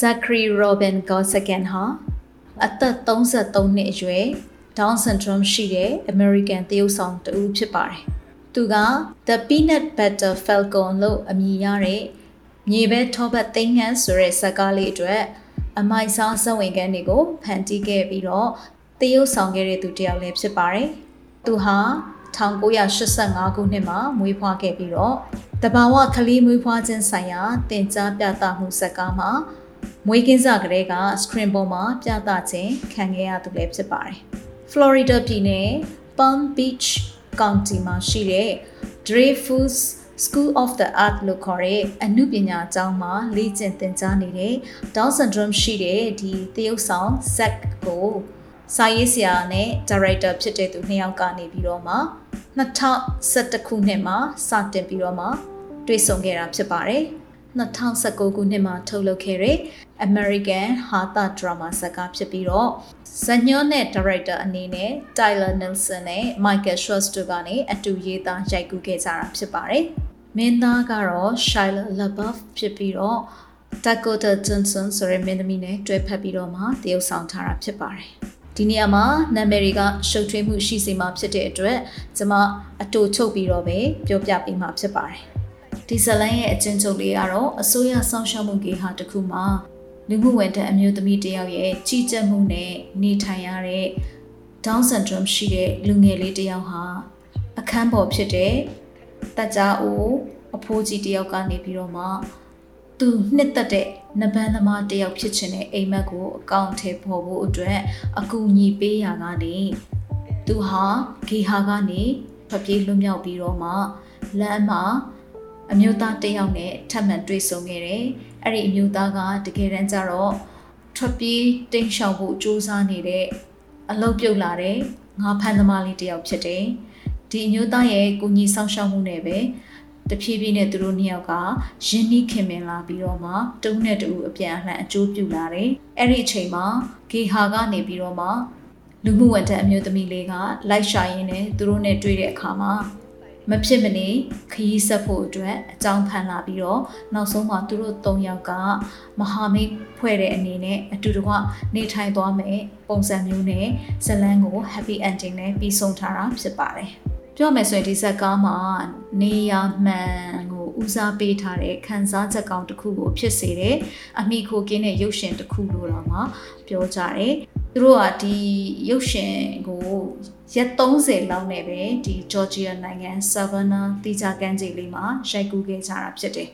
Zachary Robin Gosagan ဟာအသက်33နှစ်အရွယ် Down syndrome ရှိတဲ့ American တရုတ်ဆောင်တူဖြစ်ပါတယ်။သူက The Peanut Butter Falcon လို့အမည်ရတဲ့မြေပဲထောပတ်သိန်းဟန်ဆိုတဲ့ဇာတ်ကားလေးအတွက်အမိုက်စားစဝင်ခန်းတွေကိုဖန်တီးခဲ့ပြီးတော့တရုတ်ဆောင်ခဲ့တဲ့သူတစ်ယောက်လည်းဖြစ်ပါတယ်။သူဟာ1985ခုနှစ်မှာမွေးဖွားခဲ့ပြီးတော့တဘာဝကလေးမွေးဖွားခြင်းဆိုင်ရာတင် जा ပြသမှုဇာတ်ကားမှာ မွေးကင်းစကလေးက screen ပေါ်မှာပြသခြင်းခံခဲ့ရသူလည်းဖြစ်ပါတယ်။ Florida ပြည်နယ် Palm Beach County မှာရှိတဲ့ Dreyfus School of the Art လို့ခေါ်တဲ့အမှုပညာကျောင်းမှာလေ့ကျင့်သင်ကြားနေတဲ့ Down syndrome ရှိတဲ့ဒီတရုတ်ဆောင် Zack ကိုစာရေးဆရာနဲ့ director ဖြစ်တဲ့သူနှစ်ယောက်ကနေပြီးတော့မှ2011ခုနှစ်မှာစတင်ပြီးတော့မှတွေ့ဆုံခဲ့တာဖြစ်ပါတယ် 2019ခုနှစ်မှာထုတ်လုပ်ခဲ့တဲ့ American ဟာတာဒရာမာဇာတ်ကားဖြစ်ပြီးတော့ဇညွန်နဲ့ director အနေနဲ့ Tyler Nelson နဲ့ Michael Schwartz တို့ကနေအတူရေးသားရိုက်ကူးခဲ့ကြတာဖြစ်ပါတယ်။မင်းသားကတော့ Shia LaBeouf ဖြစ်ပြီးတော့ Dakota Johnson ဆိုတဲ့မင်းသမီးနဲ့တွဲဖက်ပြီးတော့မှတရုပ်ဆောင်ထားတာဖြစ်ပါတယ်။ဒီနေရာမှာနာမည်တွေကရှုပ်ထွေးမှုရှိစေမှာဖြစ်တဲ့အတွက်ကျွန်မအတူချုပ်ပြီးတော့ပဲပြောပြပေးမှာဖြစ်ပါတယ်။ ဒီဇလန်ရဲ့အချင်းချုပ်လေးကတော့အစိုးရစောင့်ရှောက်မှုကေဟာတစ်ခုမှာလူမှုဝန်ထမ်းအမျိုးသမီးတယောက်ရဲ့ကြီးကြပ်မှုနဲ့နေထိုင်ရတဲ့ Down syndrome ရှိတဲ့လူငယ်လေးတယောက်ဟာအခန်းပေါ်ဖြစ်တဲ့တက်ကြအိုအဖိုးကြီးတယောက်ကနေပြီးတော့မှသူနှစ်သက်တဲ့နဘန်းသမားတယောက်ဖြစ်ချင်တဲ့အိမ်မက်ကိုအကောင့်ထဲပေါ်ဖို့အတွက်အကူအညီပေးရကနေသူဟာဂေဟာကနေဖပြေးလွတ်မြောက်ပြီးတော့မှလမ်းမှာ အမျိုးသားတယောက်နဲ့ထပ်မံတွေ့ဆုံခဲ့တယ်။အဲ့ဒီအမျိုးသားကတကယ်တမ်းကျတော့ထွက်ပြေးတိမ်ရှောင်ဖို့စူးစမ်းနေတဲ့အလုပ်ပြုတ်လာတဲ့ငါဖန်သမားလေးတယောက်ဖြစ်တယ်။ဒီအမျိုးသားရဲ့ကိုကြီးစောင့်ရှောက်မှုနဲ့ပဲတဖြည်းဖြည်းနဲ့သူတို့နှစ်ယောက်ကရင်းနှီးခင်မင်လာပြီးတော့မှတုံးနဲ့တူအပြန်အလှန်အကျိုးပြုလာတယ်။အဲ့ဒီအချိန်မှာဂေဟာကနေပြီးတော့မှလူမှုဝန်ထမ်းအမျိုးသမီးလေးကလိုက်ရှာရင်းနဲ့သူတို့နဲ့တွေ့တဲ့အခါမှာ မဖြစ်မနေခရီးဆက်ဖို့အတွက်အကြောင်းဖန်လာပြီးတော့နောက်ဆုံးမှာသူတို့၃ယောက်ကမဟာမိတ်ဖွဲ့တဲ့အနေနဲ့အတူတကွနေထိုင်သွားမယ်ပုံစံမျိုးနဲ့ဇလန်းကို happy ending နဲ့ပြီးဆုံးထားတာဖြစ်ပါတယ်ပြောမယ်ဆိုရင်ဒီဇက်ကားမှာနေရမှန်ကိုဦးစားပေးထားတဲ့ခန်းစားချက်ကောင်းတစ်ခုကိုဖြစ်စေတယ်အမိခိုကင်းတဲ့ရုပ်ရှင်တစ်ခုလို့တော့မှပြောကြတယ်သူတို့ကဒီရုပ်ရှင်ကို ရက်30လောက်နဲ့ပဲဒီ Georgia နိုင်ငံ Savannah တိကျကမ်းခြေလေးမှာရိုက်ကူးခဲ့ကြတာဖြစ်တယ်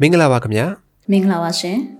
မင်္ဂလာပါခင်ဗျာမင်္ဂလာပါရှင်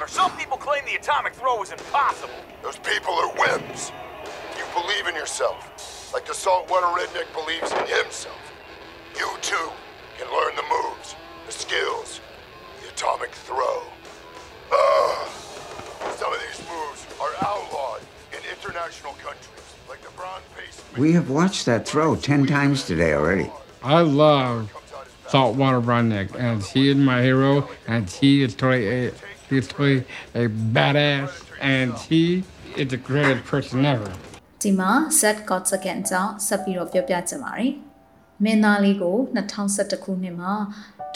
Saltwater, some people claim the atomic throw is impossible. Those people are wimps. You believe in yourself, like the saltwater redneck believes in himself. You too can learn the moves, the skills, the atomic throw. Ugh. Some of these moves are outlawed in international countries, like the bronze pace. We have watched that throw ten times today already. I love Saltwater Redneck, and he is my hero, and he is totally He's totally a badass and he is the greatest person ever. ဒီမှာ Zach Gottsagen ကြောင့်ဆက်ပြီးတော့ပြောပြချင်ပါတယ်။မင်းသားလေးကို2011ခုနှစ်မှာ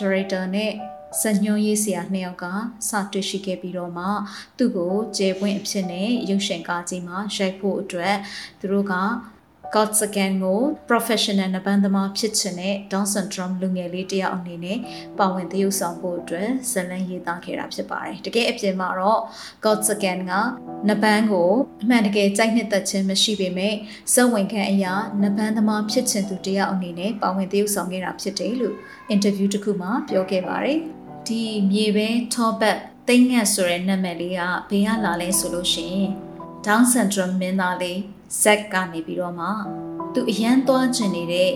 director နဲ့စညွှန်းရေးဆရာနှစ်ယောက်ကစတွေ့ရှိခဲ့ပြီးတော့မှသူ့ကိုကျေပွင့်အဖြစ်နဲ့ရုပ်ရှင်ကားကြီးမှာရိုက်ဖို့အတွက်သူတို့က God's Again ကို professional နပန်းသမားဖြစ်ချင်တဲ့ Down syndrome လူငယ်လေးတယောက်အနေနဲ့ပါဝင်သရုပ်ဆောင်ဖို့အတွက်ဇလန်းရေးသားခဲ့တာဖြစ်ပါတယ်။တကယ်အပြင်မှာတော့ God's Again ကနပန်းကိုအမှန်တကယ်ကြိုက်နှစ်သက်ခြင်းမရှိပေမဲ့စက်ဝင်ခန့်အရာနပန်းသမားဖြစ်ချင်သူတယောက်အနေနဲ့ပါဝင်သရုပ်ဆောင်ခဲ့တာဖြစ်တယ်လို့ interview တစ်ခုမှာပြောခဲ့ပါတယ်။ဒီမြေပဲ top back သိငတ်ဆိုတဲ့နာမည်လေးကဘေးကလာလဲဆိုလို့ရှိရင် Down syndrome မင်းသားလေး Zack ကနေပြီးတော့မှသူအရန်သွားကျင်နေတဲ့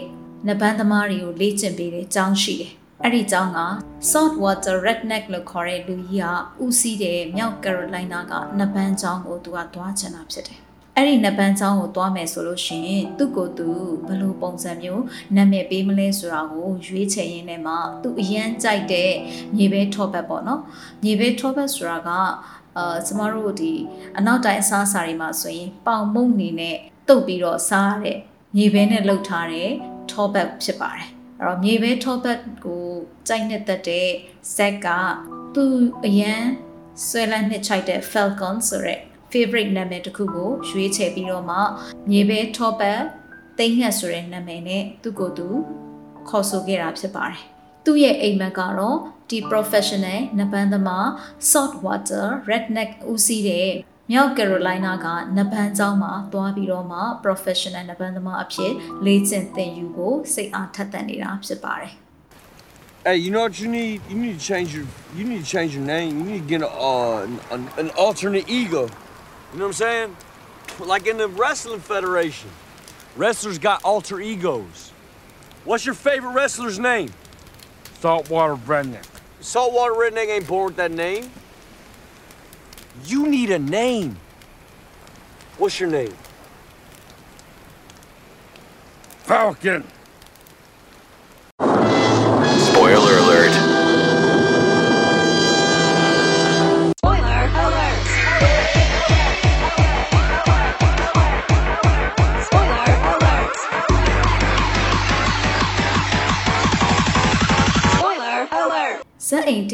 နဘန်းသမားတွေကိုလေ့ကျင့်ပေးတဲ့ကျောင်းရှိတယ်။အဲ့ဒီကျောင်းက Saltwater Redneck လို့ခေါ်တဲ့လူကြီးကဦးစီးတဲ့မြောက်ကယ်ရိုလိုင်းနာကနဘန်းကျောင်းကိုသူကသွားချင်တာဖြစ်တယ်။အဲ့ဒီနဘန်းကျောင်းကိုသွားမယ်ဆိုလို့ရှိရင်သူ့ကိုယ်သူဘယ်လိုပုံစံမျိုးနာမည်ပေးမလဲဆိုတာကိုရွေးချယ်ရင်းနဲ့မှသူအရန်ကြိုက်တဲ့မြေပဲထော့ဘက်ပေါ့နော်။မြေပဲထော့ဘက်ဆိုတာက အာကျမတို့ဒီအနောက်တိုင်းအစားအစာတွေမှာဆိုရင်ပေါင်မုံနေနဲ့တုပ်ပြီးတော့စားရတဲ့မြေပဲနဲ့လှုပ်ထားတဲ့ထော့ဘက်ဖြစ်ပါတယ်အဲ့တော့မြေပဲထော့ဘက်ကိုကြိုက်နေတတ်တဲ့ဇက်ကသူအရန်ဆွဲလန်းနှစ်ချိုက်တဲ့ Falcon ဆိုတဲ့ favorite နာမည်တစ်ခုကိုရွေးချယ်ပြီးတော့မှမြေပဲထော့ဘက်တိတ်ငှက်ဆိုတဲ့နာမည်နဲ့သူ့ကိုယ်သူခေါ်ဆိုခဲ့တာဖြစ်ပါတယ်သူ့ရဲ့အိမ်မက်ကတော့ ဒီ professional နပန်းသမား salt water redneck ဦးစီးတဲ့မြောက်ကယ်ရိုလိုင်းနာကနပန်းကျောင်းမှာသွားပြီးတော့မှ professional နပန်းသမားအဖြစ်လေ့ကျင့်သင်ယူဖို့စိတ်အားထက်သန်နေတာဖြစ်ပါတယ် Hey, you know what you need? You need to change your you need to change your name. You need to get a, uh, an, an alternate ego. You know what I'm saying? Like in the wrestling federation, wrestlers got alter egos. What's your favorite wrestler's name? Saltwater redneck. Saltwater Redneck ain't born with that name. You need a name. What's your name? Falcon.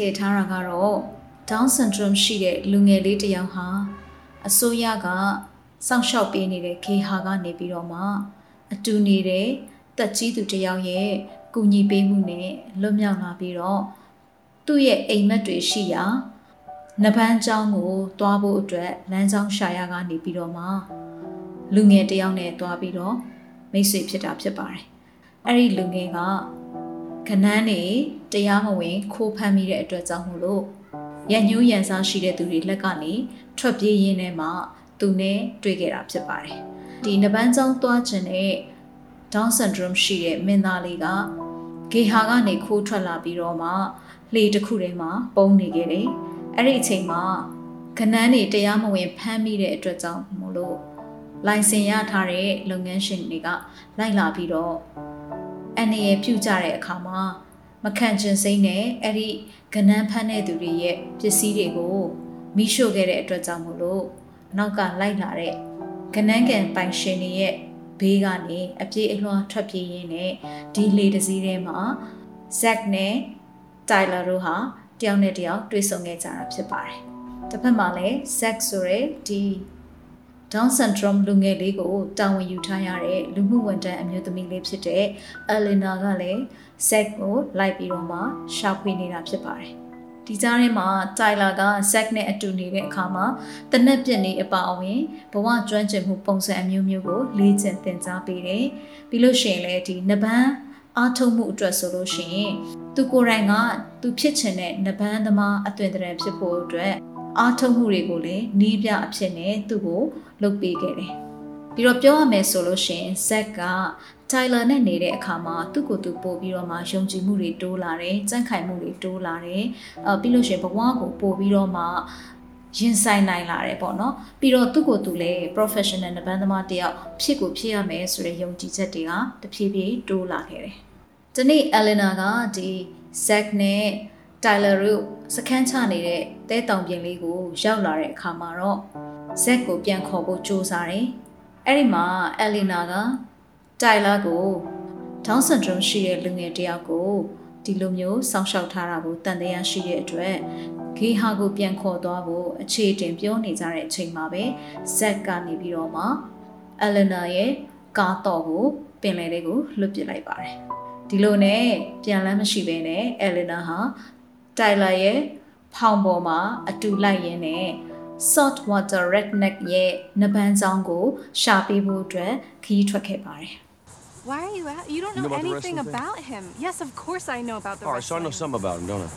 ဇက်အိမ်တည်ထားတာကတော့ Down syndrome ရှိတဲ့လူငယ်လေးတစ်ယောက်ဟာအစိုးရကစောင့်ရှောက်ပေးနေတဲ့ခေဟာကနေပြီးတော့မှအတူနေတဲ့တက်ကြီးသူတစ်ယောက်ရဲ့ကူညီပေးမှုနဲ့လွတ်မြောက်လာပြီးတော့သူ့ရဲ့အိမ်မက်တွေရှိရာနဗန်းကျောင်းကိုတွားဖို့အတွက်လမ်းကြောင်းရှာရကနေပြီးတော့မှလူငယ်တစ်ယောက်နဲ့တွားပြီးတော့မိတ်ဆွေဖြစ်တာဖြစ်ပါတယ်။အဲ့ဒီလူငယ်က ခနန်းနေတရားမဝင် ခိုးဖမ်းမိတဲ့အတွက်ကြောင့်မို့လို့ရန်ညိုးရန်စားရှိတဲ့သူတွေလက်ကနေထွက်ပြေးရင်းနဲ့မှသူနဲ့တွေ့ခဲ့တာဖြစ်ပါတယ်။ဒီနပန်းကျောင်းသွားခြင်းနဲ့ Down syndrome ရှိတဲ့မင်းသားလေးကဂေဟာကနေခိုးထွက်လာပြီးတော့မှလှေတစ်ခုထဲမှာပုံနေခဲ့တယ်။အဲ့ဒီအချိန်မှာခနန်းနေတရားမဝင်ဖမ်းမိတဲ့အတွက်ကြောင့်မို့လို့လိုင်စင်ရထားတဲ့လုပ်ငန်းရှင်တွေကလိုက်လာပြီးတော့ အနေရပြုတ်ကြတဲ့အခါမှာမခံချင်စိမ့်နဲ့အဲ့ဒီကနန်းဖမ်းတဲ့သူတွေရဲ့ပစ္စည်းတွေကိုမိရှို့ခဲ့တဲ့အတွက်ကြောင့်မို့လို့အနောက်ကလိုက်လာတဲ့ကနန်းကန်ပိုင်ရှင်တွေရဲ့ဘေးကနေအပြေးအလွှာထွက်ပြေးရင်းနဲ့ဒီလေတစ်စီးထဲမှာဇက်နဲ့တိုင်လာတို့ဟာတယောက်နဲ့တယောက်တွေ့ဆုံခဲ့ကြတာဖြစ်ပါတယ်။တစ်ဖက်မှာလည်းဇက်ဆိုရဲဒီ Down syndrome လူငယ်လေးကိုတာဝန်ယူထားရတဲ့လူမှုဝန်ထမ်းအမျိုးသမီးလေးဖြစ်တဲ့ Elena ကလည်း Zack ကိုလိုက်ပြီးတော့မှရှာဖွေနေတာဖြစ်ပါတယ်။ဒီကြားထဲမှာ Tyler က Zack နဲ့အတူနေတဲ့အခါမှာတနက်ပြစ်နေအပါအဝင်ဘဝကျွမ်းကျင်မှုပုံစံအမျိုးမျိုးကိုလေ့ကျင့်သင်ကြားပေးတယ်။ပြီးလို့ရှိရင်လည်းဒီနဘန်းအားထုတ်မှုအတွက်ဆိုလို့ရှိရင်သူကိုယ်တိုင်ကသူဖြစ်ချင်တဲ့နဘန်းသမားအသွင်သဏ္ဍာန်ဖြစ်ဖို့အတွက် အားထုတ်မှုတွေကိုလည်းနီးပြအဖြစ်နဲ့သူ့ကိုလုပ်ပေးခဲ့တယ်။ပြီးတော့ပြောရမယ်ဆိုလို့ရှိရင်ဇက်က Tyler နဲ့နေတဲ့အခါမှာသူ့ကိုယ်သူပို့ပြီးတော့မှယုံကြည်မှုတွေတိုးလာတယ်၊ကြံ့ခိုင်မှုတွေတိုးလာတယ်။အဲပြီးလို့ရှိရင်ဘဝကိုပို့ပြီးတော့မှရင်ဆိုင်နိုင်လာတယ်ပေါ့နော်။ပြီးတော့သူ့ကိုယ်သူလည်း professional နဘန်းသမားတယောက်ဖြစ်ကိုဖြစ်ရမယ်ဆိုတဲ့ယုံကြည်ချက်တွေကတဖြည်းဖြည်းတိုးလာခဲ့တယ်။ဒီနေ့ Elena ကဒီ Zack နဲ့ Tyler တို့စခန်းချနေတဲ့တဲတောင်ပြင်လေးကိုရောက်လာတဲ့အခါမှာတော့ Zack ကိုပြန်ခေါ်ဖို့ကြိုးစားတယ်။အဲ့ဒီမှာ Elena က Tyler ကို Down syndrome ရှိတဲ့လူငယ်တစ်ယောက်ကိုဒီလိုမျိုးစောင့်ရှောက်ထားတာကိုတန်တရားရှိတဲ့အတွက်ဂေဟာကိုပြန်ခေါ်သွားဖို့အခြေတင်ပြောနေကြတဲ့အချိန်မှာပဲ Zack ကနေပြီးတော့မှ Elena ရဲ့ကားတော့ကိုပင်လယ်လေးကိုလွတ်ပစ်လိုက်ပါတယ်။ဒီလိုနဲ့ပြန်လန်းမရှိဘဲနဲ့ Elena ဟာ Tyler ရဲ့ဖောင်ပေါ်မှာအတူလိုက်ရင်းနဲ့ salt water redneck ရဲ့နဘန်းဆောင်ကိုရှာပေးဖို့အတွက်ခရီးထွက်ခဲ့ပါတယ် Why are you at? You don't You know, know about the anything wrestling thing? about him. Yes, of course I know about the All right, so I know wrestling. something about him, don't I?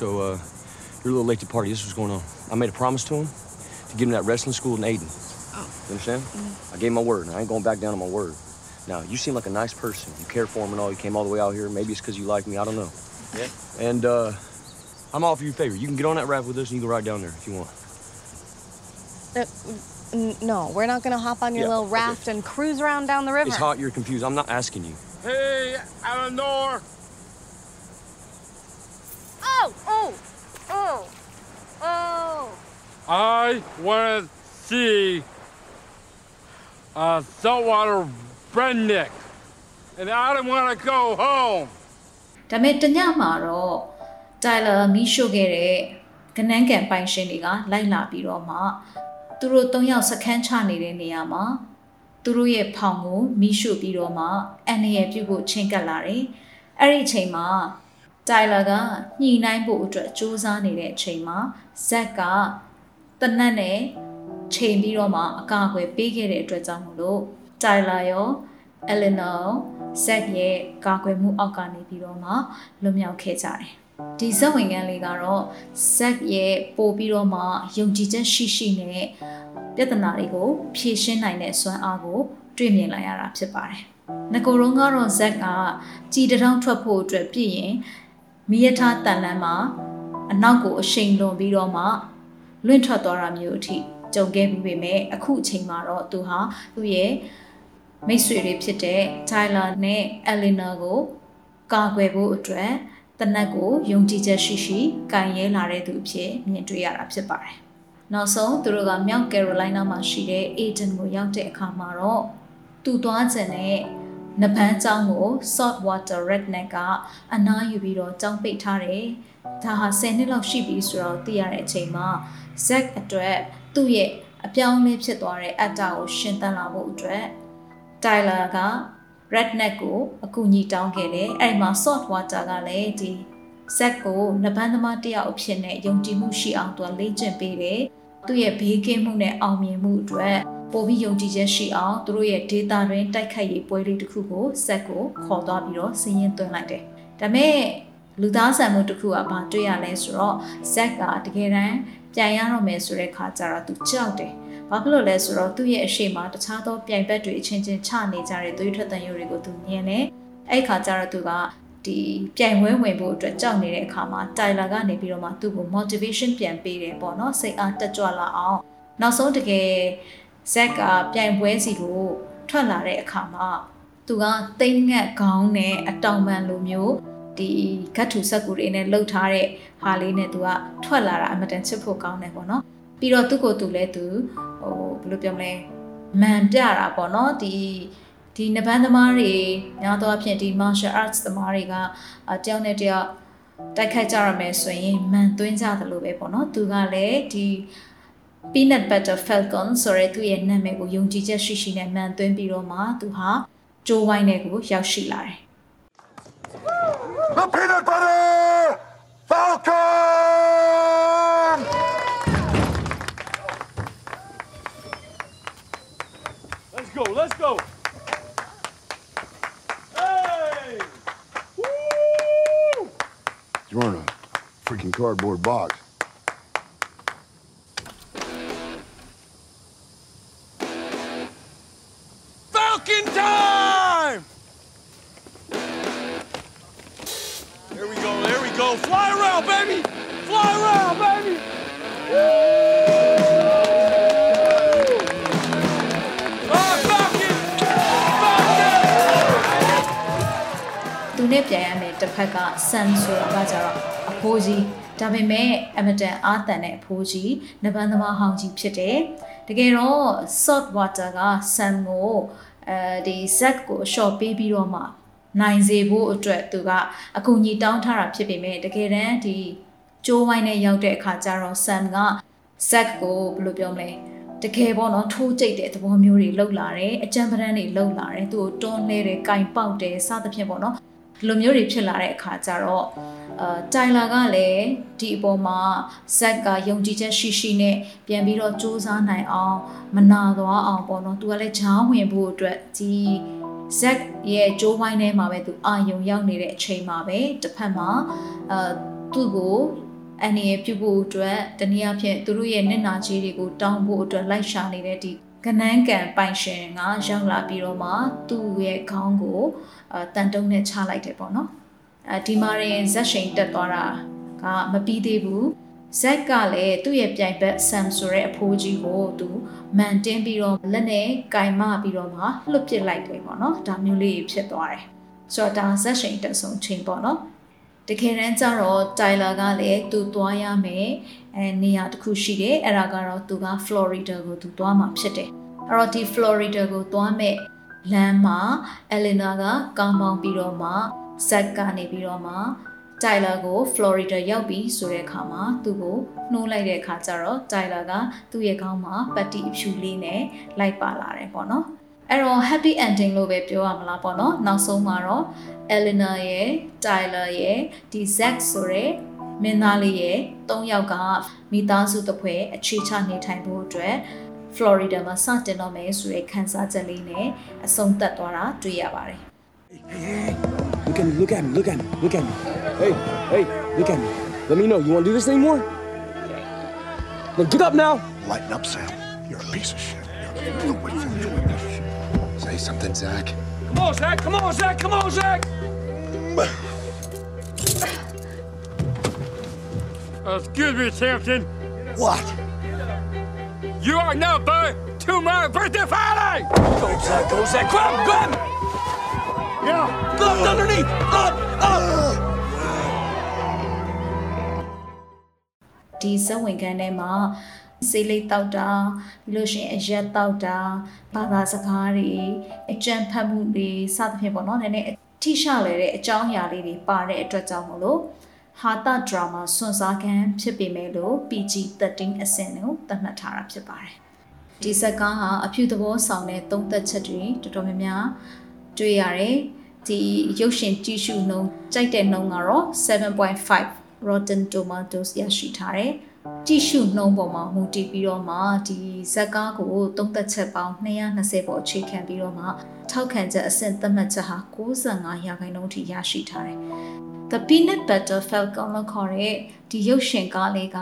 So, uh, you're a little late to the party. This is what's going on. I made a promise to him to get him that wrestling school in Aiden. Oh. You understand? I gave him my word, and I ain't going back down on my word. Now, you seem like a nice person. You care for him and all. You came all the way out here. Maybe it's because you like me. I don't know. Yeah. And, uh, I'm offering you a favor. You can get on that raft with us, and you can go right down there if you want. Uh, no, we're not gonna hop on your Yeah, little okay. raft and cruise around down the river. It's hot. You're confused. I'm not asking you. Hey, Eleanor. Oh, oh, oh, oh. I want to see a saltwater redneck, and I don't want to go home. ဒါပေမဲ့တညမှာတော့တိုင်လာမီးရှို့ခဲ့တဲ့ကနန်းကန်ပိုင်ရှင်တွေကလိုက်လာပြီးတော့မှသူတို့၃ယောက်စခန်းချနေတဲ့နေရာမှာသူတို့ရဲ့ဖောင်ကိုမီးရှို့ပြီးတော့မှအန်ရယ်ပြုတ်ဖို့ချင်းကပ်လာတယ်။အဲ့ဒီအချိန်မှာတိုင်လာကညှိနှိုင်းဖို့အတွက်စူးစမ်းနေတဲ့အချိန်မှာဇက်ကတနတ်နဲ့ချိန်ပြီးတော့မှအကာအကွယ်ပေးခဲ့တဲ့အတွက်ကြောင့်မလို့တိုင်လာရောအလီနာ ဇက်ရဲ့ကာကွယ်မှုအောက်ကနေပြီးတော့မှလွတ်မြောက်ခဲ့ကြတယ်။ဒီဇက်ဝင်ကန်းလေးကတော့ဇက်ရဲ့ပို့ပြီးတော့မှယုံကြည်ချက်ရှိရှိနဲ့ပြဿနာတွေကိုဖြေရှင်းနိုင်တဲ့စွမ်းအားကို တွေ့မြင်လိုက်ရတာဖြစ်ပါတယ်။ငကိုယ်တော့ကတော့ဇက်ကကြည်တထောင်ထွက်ဖို့အတွက်ပြည်ရင်မိယထားတန်လန်းမှာအနောက်ကိုအရှိန်လွန်ပြီးတော့မှလွင့်ထွက်သွားတာမျိုးအထိကြုံခဲ့ပြီးပေမဲ့အခုအချိန်မှာတော့သူဟာသူ့ရဲ့ မိတ်ဆွေတွေဖြစ်တဲ့ Tyler နဲ့ Elena ကိုကာကွယ်ဖို့အတွက်တနက်ကိုယုံကြည်ချက်ရှိရှိကင်ရဲလာတဲ့သူအဖြစ်မြင်တွေ့ရတာဖြစ်ပါတယ်။နောက်ဆုံးသူတို့ကမြောက် Carolina မှာရှိတဲ့ Aiden ကိုရောက်တဲ့အခါမှာတော့သူသွားခြင်းနဲ့နပန်းကျောင်းကို Salt Water Redneck ကအနားယူပြီးတော့ကျောင်းပိတ်ထားတယ်။ဒါဟာ10နှစ်လောက်ရှိပြီဆိုတော့သိရတဲ့အချိန်မှာ Zack အတွက်သူ့ရဲ့အပြောင်းအလဲဖြစ်သွားတဲ့အတ္တကိုရှင်းသန်လာဖို့အတွက် တိုင်လာက redneck ကိုအကူအညီတောင်းခဲ့တယ်အဲ့ဒီမှာ salt water ကလည်းဒီ set ကိုနဘန်းသမားတယောက်အဖြစ်နဲ့ယုံကြည်မှုရှိအောင်သူကလေ့ကျင့်ပေးတယ်သူ့ရဲ့ဘေးကင်းမှုနဲ့အောင်မြင်မှုအတွက်ပိုပြီးယုံကြည်ချက်ရှိအောင်သူတို့ရဲ့ data တွင်တိုက်ခတ်ရေးပွဲလေးတစ်ခုကို set ကိုခေါ်သွားပြီးတော့စီးရင်သွင်းလိုက်တယ်ဒါပေမဲ့လူသားဆန်မှုတစ်ခုကဘာတွေ့ရလဲဆိုတော့ set ကတကယ်တမ်းပြန်ရတော့မယ်ဆိုတဲ့ခါကျတော့သူကြောက်တယ် ဘာဖြစ်လို့လဲဆိုတော့သူ့ရဲ့အရှိမတခြားသောပြိုင်ဘက်တွေအချင်းချင်းချနေကြတဲ့သွေးထွက်တန်ရုပ်တွေကိုသူမြင်တယ်။အဲ့ခါကျတော့သူကဒီပြိုင်ပွဲဝင်ဖို့အတွက်ကြောက်နေတဲ့အခါမှာတိုင်လာကနေပြီးတော့မှသူ့ကို motivation ပြန်ပေးတယ်ပေါ့နော်စိတ်အားတက်ကြွလာအောင်နောက်ဆုံးတကယ်ဇက်ကပြိုင်ပွဲစီကိုထွက်လာတဲ့အခါမှာသူကတိမ်ငတ်ခေါင်းနဲ့အတောင်ပံလိုမျိုးဒီဂတ်ထူဆက်ကူတွေနဲ့လှုပ်ထားတဲ့ဟာလေးနဲ့သူကထွက်လာတာအမတန်ချစ်ဖို့ကောင်းတယ်ပေါ့နော် ပြီးတော့သူ့ကိုယ်သူလည်းသူဟိုဘယ်လိုပြောမလဲမန်ပြတာပေါ့နော်ဒီဒီနဘန်းသမားတွေများသောအားဖြင့်ဒီ martial arts သမားတွေကတယောက်နဲ့တယောက်တိုက်ခိုက်ကြရမယ်ဆိုရင်မန်သွင်းကြတယ်လို့ပဲပေါ့နော်သူကလည်းဒီ peanut butter falcon ဆိုရဲသူ့ရဲ့နာမည်ကိုယုံကြည်ချက်ရှိရှိနဲ့မန်သွင်းပြီးတော့မှသူဟာဂျိုးဝိုင်းတဲ့ကိုရောက်ရှိလာတယ် The peanut butter Falcon! Go, let's go. Hey! Woo! You're in a freaking cardboard box. Falcon time! There we go, there we go. Fly around, baby! Fly around, baby! Woo! Falcon! သူနဲ့ပြန်ရမယ်တစ်ဖက်ကဆန်ဆိုတာကကြတော့အဖိုးကြီးဒါပေမဲ့အမတန်အာတန်တဲ့အဖိုးကြီးနဘန်းသမားဟောင်းကြီးဖြစ်တယ်တကယ်တော့ salt water ကဆန်ကိုအဲဒီ zack ကိုအလျှော့ပေးပြီးတော့မှနိုင်စေဖို့အတွက်သူကအကူအညီတောင်းထားတာဖြစ်ပေမဲ့တကယ်တမ်းဒီကျိုးဝိုင်းနဲ့ရောက်တဲ့အခါကျတော့ဆန်က zack ကိုဘယ်လိုပြောမလဲတကယ်ပေါ့နော်ထိုးကြိတ်တဲ့သဘောမျိုးတွေလှုပ်လာတယ်အကြံပဒန်းတွေလှုပ်လာတယ်သူ့ကိုတွန်းလှဲတယ်ကင်ပေါက်တယ်စသဖြင့်ပေါ့နော် ဒီလိုမျိုးတွေဖြစ်လာတဲ့အခါကျတော့အာတိုင်လာကလည်းဒီအပေါ်မှာဇက်ကယုံကြည်ချက်ရှိရှိနဲ့ပြန်ပြီးတော့စူးစမ်းနိုင်အောင်မနာသွားအောင်ပေါ့နော်သူကလည်းချောင်းဝင်ဖို့အတွက်ဒီဇက်ရဲ့ဂျိုးဝိုင်းထဲမှာပဲသူအာယုံရောက်နေတဲ့အချိန်မှာပဲတစ်ဖက်မှာအာသူ့ကိုအန်နီရဲ့ပြုဖို့အတွက်တနည်းအားဖြင့်သူတို့ရဲ့နစ်နာကြီးတွေကိုတောင်းဖို့အတွက်လိုက်ရှာနေတဲ့ဒီကနန်းကန်ပိုင်ရှင်ကရောက်လာပြီးတော့မှသူ့ရဲ့ခေါင်းကိုအ တန်တုံးနဲ့ချလိုက်တယ်ပေါ့နော်အဲဒီမှာရင်ဇက်ရှိန်တက်သွားတာကမပြီးသေးဘူးဇက်ကလည်းသူ့ရဲ့ပြိုင်ဘက်ဆမ်ဆိုတဲ့အဖိုးကြီးကိုသူမန်တင်းပြီးတော့လက်နဲ့ကင်မပြီးတော့မှလွတ်ပစ်လိုက်တယ်ပေါ့နော်ဒါမျိုးလေးဖြစ်သွားတယ်ဆိုတော့ဒါဇက်ရှိန်တက်ဆုံးချိန်ပေါ့နော်တကယ်တမ်းကျတော့တိုင်လာကလည်းသူသွားရမယ်အဲနေရာတစ်ခုရှိတယ်အဲ့ဒါကတော့သူက Florida ကိုသူသွားမှာဖြစ်တယ်အဲ့တော့ဒီ Florida ကိုသွားမဲ့ လမ်းမှာ Elena ကကောင်းပေါင်းပြီးတော့မှဇက်ကနေပြီးတော့မှတိုင်လာကို Florida ရောက်ပြီဆိုတဲ့အခါမှာသူ့ကိုနှိုးလိုက်တဲ့အခါကျတော့တိုင်လာကသူ့ရဲ့ခေါင်းမှာပတ်တီအဖြူလေးနဲ့လိုက်ပါလာတယ်ပေါ့နော်အဲ့တော့ happy ending လို့ပဲပြောရမလားပေါ့နော်နောက်ဆုံးမှာတော့ Elena ရဲ့ Tyler ရဲ့ဒီ Zack ဆိုတဲ့မင်းသားလေးရဲ့၃ယောက်ကမိသားစုတစ်ဖွဲ့အခြေချနေထိုင်ဖို့အတွက် Florida မှာစတင်တော့မယ်ဆိုတဲ့ခန်းစားချက်လေးနဲ့အဆုံးသတ်သွားတာတွေ့ရပါတယ် Look at me, look at me, look at me, look at me. Hey, hey, look at me. Let me know. You want to do this anymore? Look, get up now. Lighten up, Sam. You're a piece of shit. You're a piece of shit. Say something, Zach. Come on, Zach. Come on, Zach. Come on, Zach. Uh, excuse me, Samson. What? You are number to my birthday party! Go, Zach. Go, Zach. Grab him. Grab him. Yeah. Gloves underneath. Up. Up. ဒီစက်ဝင်ခန်းထဲမှာစေးလေးတောက်တာပြီးလို့ရှိရင်အရက်တောက်တာဘာသာစကားတွေအကြံဖတ်မှုတွေစသဖြင့်ပေါ့နော်နည်းနည်းထိရှလဲတဲ့အကြောင်းအရာလေးတွေပါတဲ့အတွက်ကြောင့်မလို့ ဟာတာဒရာမာစွန့်စားခန်းဖြစ်ပေမဲ့လို့ PG13 အဆင့်ကိုသတ်မှတ်ထားတာဖြစ်ပါတယ်ဒီဇက်ကားဟာအဖြူသဘောဆောင်တဲ့သုံးသက်ချက်တွေတော်တော်များများတွေ့ရတယ်ဒီရုပ်ရှင်ကြည့်ရှုနှုန်းကြိုက်တဲ့နှုန်းကတော့7.5 Rotten Tomatoes ရရှိထားတယ်။ကြည့်ရှုနှုန်းပေါ်မှာမူတည်ပြီးတော့မှဒီဇက်ကားကိုသုံးသက်ချက်ပေါင်း220ပေါ်အခြေခံပြီးတော့မှထောက်ခံချက်အဆင့်သတ်မှတ်ချက်ဟာ95ရာခိုင်နှုန်းထိရရှိထားတယ်။ The Peanut Butter Falcon လို့ခေါ်တဲ့ဒီရုပ်ရှင်ကားလေးက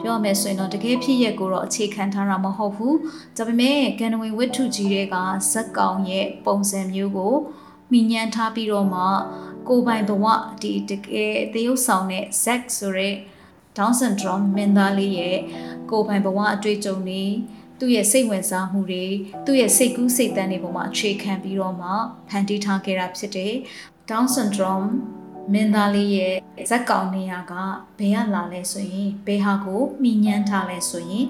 ပြောရမယ်ဆိုရင်တော့တကယ်ဖြစ်ရက်ကိုတော့အခြေခံထားတာမဟုတ်ဘူး။ဒါပေမဲ့ကန်နဝင်ဝတ္ထုကြီးတွေကဇက်ကောင်ရဲ့ပုံစံမျိုးကိုမိညံထားပြီးတော့မှကိုယ်ပိုင်ဘဝဒီတကယ်သရုပ်ဆောင်တဲ့ Zack ဆိုတဲ့ Down syndrome မင်းသားလေးရဲ့ကိုယ်ပိုင်ဘဝအတွေ့အကြုံတွေသူ့ရဲ့စိတ်ဝင်စားမှုတွေသူ့ရဲ့စိတ်ကူးစိတ်တမ်းတွေပေါ်မှာအခြေခံပြီးတော့မှဖန်တီးထားခဲ့တာဖြစ်တယ်။ Down syndrome မင်းသားလေးရဲ့ဇက်ကောင်နေရာကဘယ်ကလာလဲဆိုရင်ဘယ်ဟာကိုမိညမ်းထားလဲဆိုရင်